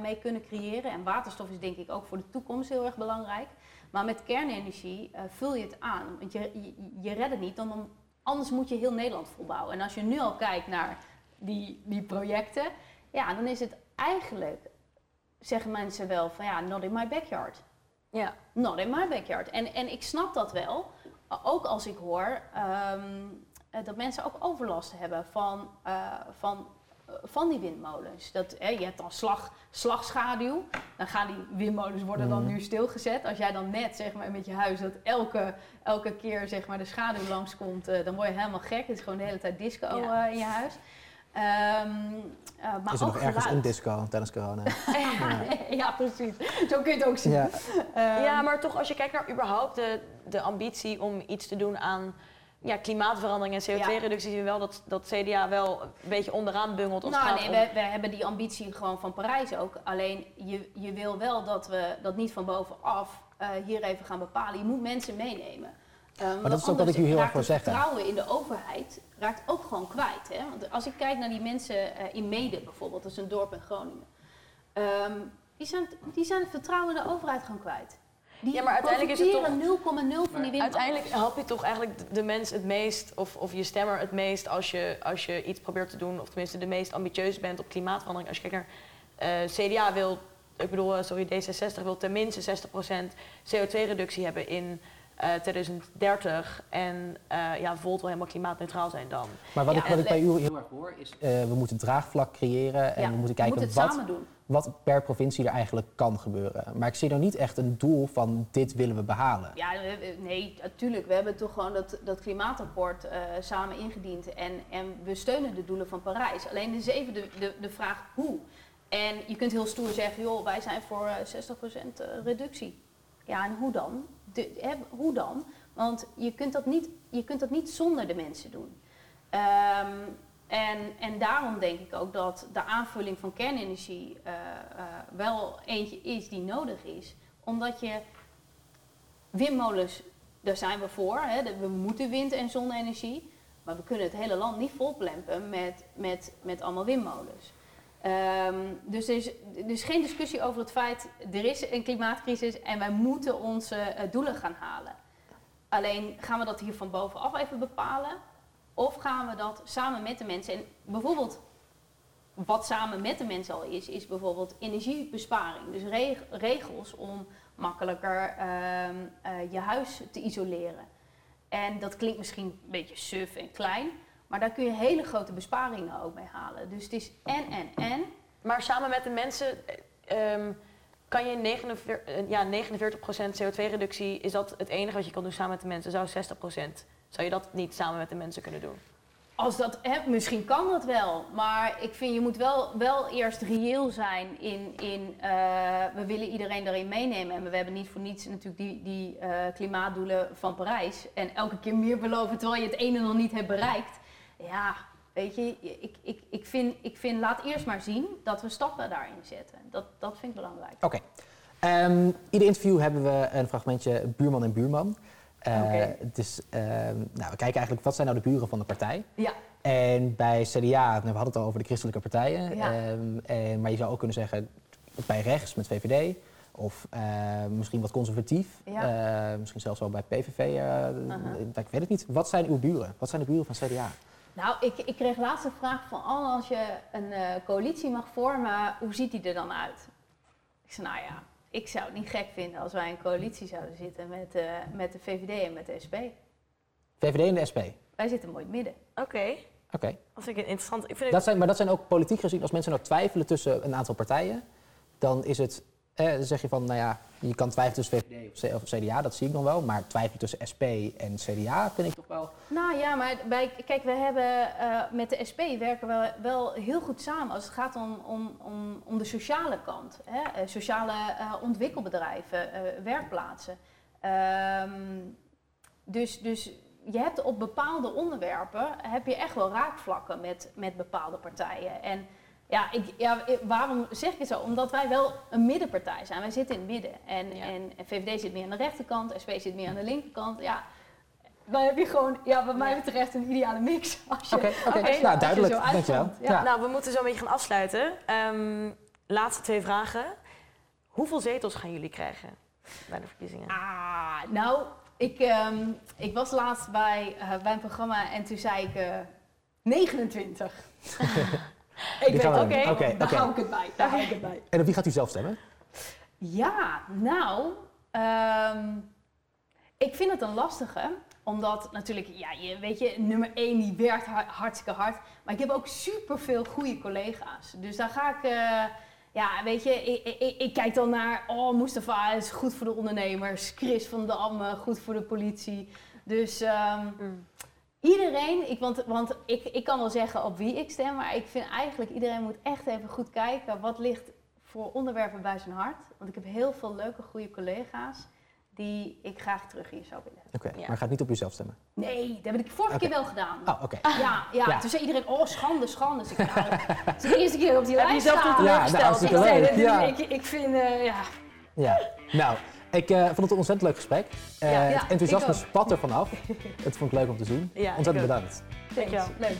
mee kunnen creëren. En waterstof is denk ik ook voor de toekomst heel erg belangrijk. Maar met kernenergie vul je het aan. Want je, je, je redt het niet, dan, dan, anders moet je heel Nederland volbouwen. En als je nu al kijkt naar die, die projecten, ja, dan is het eigenlijk, zeggen mensen wel van ja, not in my backyard. Ja. Not in my backyard. En, en ik snap dat wel. Ook als ik hoor ehm, eh, dat mensen ook overlast hebben van, eh, van, van die windmolens. Dat, hè, je hebt dan slag, slagschaduw. Dan gaan die windmolens worden dan Mhm. nu stilgezet. Als jij dan net zeg maar, met je huis dat elke, elke keer zeg maar, de schaduw langskomt, eh dan word je helemaal gek. Het is gewoon de hele tijd disco Ja. eh, in je huis. Ehm, eh, maar is er ook nog ergens geluid. een disco tijdens corona? ja, precies. Zo kun je het ook zien. ja. Ehm, ja, maar toch als je kijkt naar überhaupt de, de ambitie om iets te doen aan ja, klimaatverandering en CO2-reductie zien we wel dat, dat CDA wel een beetje onderaan bungelt. Als Nou, nee, we, we hebben die ambitie gewoon van Parijs ook. Alleen je, je wil wel dat we dat niet van bovenaf eh, hier even gaan bepalen. Je moet mensen meenemen. Eh, want dat is ook wat ik u heel erg wil het zeggen. vertrouwen in de overheid raakt ook gewoon kwijt. Hè? Want als ik kijk naar die mensen eh, in Mede bijvoorbeeld, dat is een dorp in Groningen. Ehm, die, zijn, die zijn het vertrouwen in de overheid gewoon kwijt. Die Ja, maar uiteindelijk is het profiteren 0,0 van die winst. Uiteindelijk help je toch eigenlijk de- mens het meest, of, of je stemmer het meest, als je, als je iets probeert te doen, of tenminste de meest ambitieus bent op klimaatverandering. Als je kijkt naar eh, CDA wil, ik bedoel, eh, sorry, D66 wil tenminste 60% CO2-reductie hebben in eh, 2030. En eh, ja, Volt wil helemaal klimaatneutraal zijn dan. Maar wat, Ja, ik, wat ik bij u heel erg hoor is, eh, we moeten draagvlak creëren en Ja, we moeten we kijken moeten het wat, samen doen. Wat per provincie er eigenlijk kan gebeuren. Maar ik zie nou niet echt een doel van dit willen we behalen. Ja, nee, natuurlijk. We hebben toch gewoon dat, dat klimaatrapport eh, samen ingediend. En, en we steunen de doelen van Parijs. Alleen is even de, de, vraag hoe. En je kunt heel stoer zeggen, joh, wij zijn voor eh, 60% eh, reductie. Ja, en hoe dan? De, hè, hoe dan? Want je kunt, dat niet, je kunt dat niet zonder de mensen doen. Ehm, en, en daarom denk ik ook dat de aanvulling van kernenergie eh, eh, wel eentje is die nodig is. Omdat je windmolens, daar zijn we voor. Hè, we moeten wind- en zonne-energie. Maar we kunnen het hele land niet volplempen met, met, met allemaal windmolens. Ehm, dus er is, is geen discussie over het feit, er is een klimaatcrisis en wij moeten onze eh, doelen gaan halen. Alleen gaan we dat hier van bovenaf even bepalen? Of gaan we dat samen met de mensen? En bijvoorbeeld, wat samen met de mensen al is, is bijvoorbeeld energiebesparing. Dus reg- regels om makkelijker ehm, eh, je huis te isoleren. En dat klinkt misschien een beetje suf en klein, maar daar kun je hele grote besparingen ook mee halen. Dus het is en, en, en. Maar samen met de mensen eh, ehm, kan je 49, eh, ja, 49% CO2-reductie, is dat het enige wat je kan doen samen met de mensen? Zou 60%, zou je dat niet samen met de mensen kunnen doen? Als dat, hè, misschien kan dat wel, maar ik vind je moet wel, wel eerst reëel zijn in, in eh, we willen iedereen daarin meenemen. En we hebben niet voor niets natuurlijk die, die eh, klimaatdoelen van Parijs. En elke keer meer beloven terwijl je het ene nog niet hebt bereikt. Ja, weet je, ik, ik, ik, vind, ik vind laat eerst maar zien dat we stappen daarin zetten. Dat, dat vind ik belangrijk. Oké. Ehm, ieder interview hebben we een fragmentje buurman en buurman. Eh, Oké. Dus ehm, nou, we kijken eigenlijk wat zijn nou de buren van de partij. Ja, En bij CDA, nou, we hadden het al over de christelijke partijen. Ja. Ehm, en, maar je zou ook kunnen zeggen bij rechts met VVD. Of eh, misschien wat conservatief. Ja. Eh, misschien zelfs wel bij PVV. eh. Ik weet het niet. Wat zijn uw buren? Wat zijn de buren van CDA? Nou, ik, ik kreeg laatst een vraag van Anne, als je een coalitie mag vormen, hoe ziet die er dan uit? Ik zei, nou ja, ik zou het niet gek vinden als wij een coalitie zouden zitten met, eh, met de VVD en met de SP. VVD en de SP. Wij zitten mooi in het midden. Oké, Oké. dat vind ik interessant. Ik vind Dat zijn, maar dat zijn ook politiek gezien, als mensen nou twijfelen tussen een aantal partijen, dan is het, eh, dan zeg je van, nou ja, je kan twijfelen tussen VVD of, CDA, dat zie ik nog wel, maar twijfelen tussen SP en CDA vind ik toch wel. Nou ja, maar kijk, we hebben eh, met de SP werken we wel heel goed samen als het gaat om, om, om, om de sociale kant. Hè? Eh, sociale eh, ontwikkelbedrijven, werkplaatsen. Ehm, dus, dus je hebt op bepaalde onderwerpen heb je echt wel raakvlakken met, met bepaalde partijen. En ja, ik, ja, waarom zeg ik het zo? Omdat wij wel een middenpartij zijn. Wij zitten in het midden. En, Ja. en, en VVD zit meer aan de rechterkant, SP zit meer aan de linkerkant. Ja, dan heb je gewoon, ja, wat mij betreft een ideale mix. Als je, Oké, je- als je Nou, duidelijk. Dankjewel. Ja. Ja. Nou, we moeten zo een beetje gaan afsluiten. Ehm, laatste twee vragen. Hoeveel zetels gaan jullie krijgen bij de verkiezingen? Ah, nou, ik, ehm, ik was laatst bij, eh, bij een programma en toen zei ik eh 29. ik weet- oké, daar hou ik het bij. Daar hou ik het bij. En op wie gaat u zelf stemmen? Ja, nou, ehm, ik vind het een lastige. Omdat natuurlijk, ja, je, weet je, nummer 1 die werkt ha- hartstikke hard. Maar ik heb ook superveel goede collega's. Dus daar ga ik, eh, ja, weet je, ik, ik, ik kijk dan naar, oh, Mustafa is goed voor de ondernemers. Chris van Dam, eh, goed voor de politie. Dus ehm, Mm. Iedereen, ik, want, want ik, ik kan wel zeggen op wie ik stem. Maar ik vind eigenlijk, iedereen moet echt even goed kijken. Wat ligt voor onderwerpen bij zijn hart. Want ik heb heel veel leuke, goede collega's die ik graag terug hier zou willen. Oké, Ja. maar gaat niet op jezelf stemmen. Nee, dat heb ik vorige keer wel gedaan. Oh, oké. Ja, ja, Ja. toen zei iedereen, oh schande, schande. Dus ik, nou, het is de eerste keer op die Heb je lijst staan. Ja, nou, hartstikke leuk. Ja. ik, ik vind, eh, ja, Ja, nou, ik eh, vond het een ontzettend leuk gesprek. Eh, Ja, ja, het enthousiasme spat er vanaf. Het vond ik leuk om te zien. Ja, ontzettend bedankt. Dankjewel. leuk.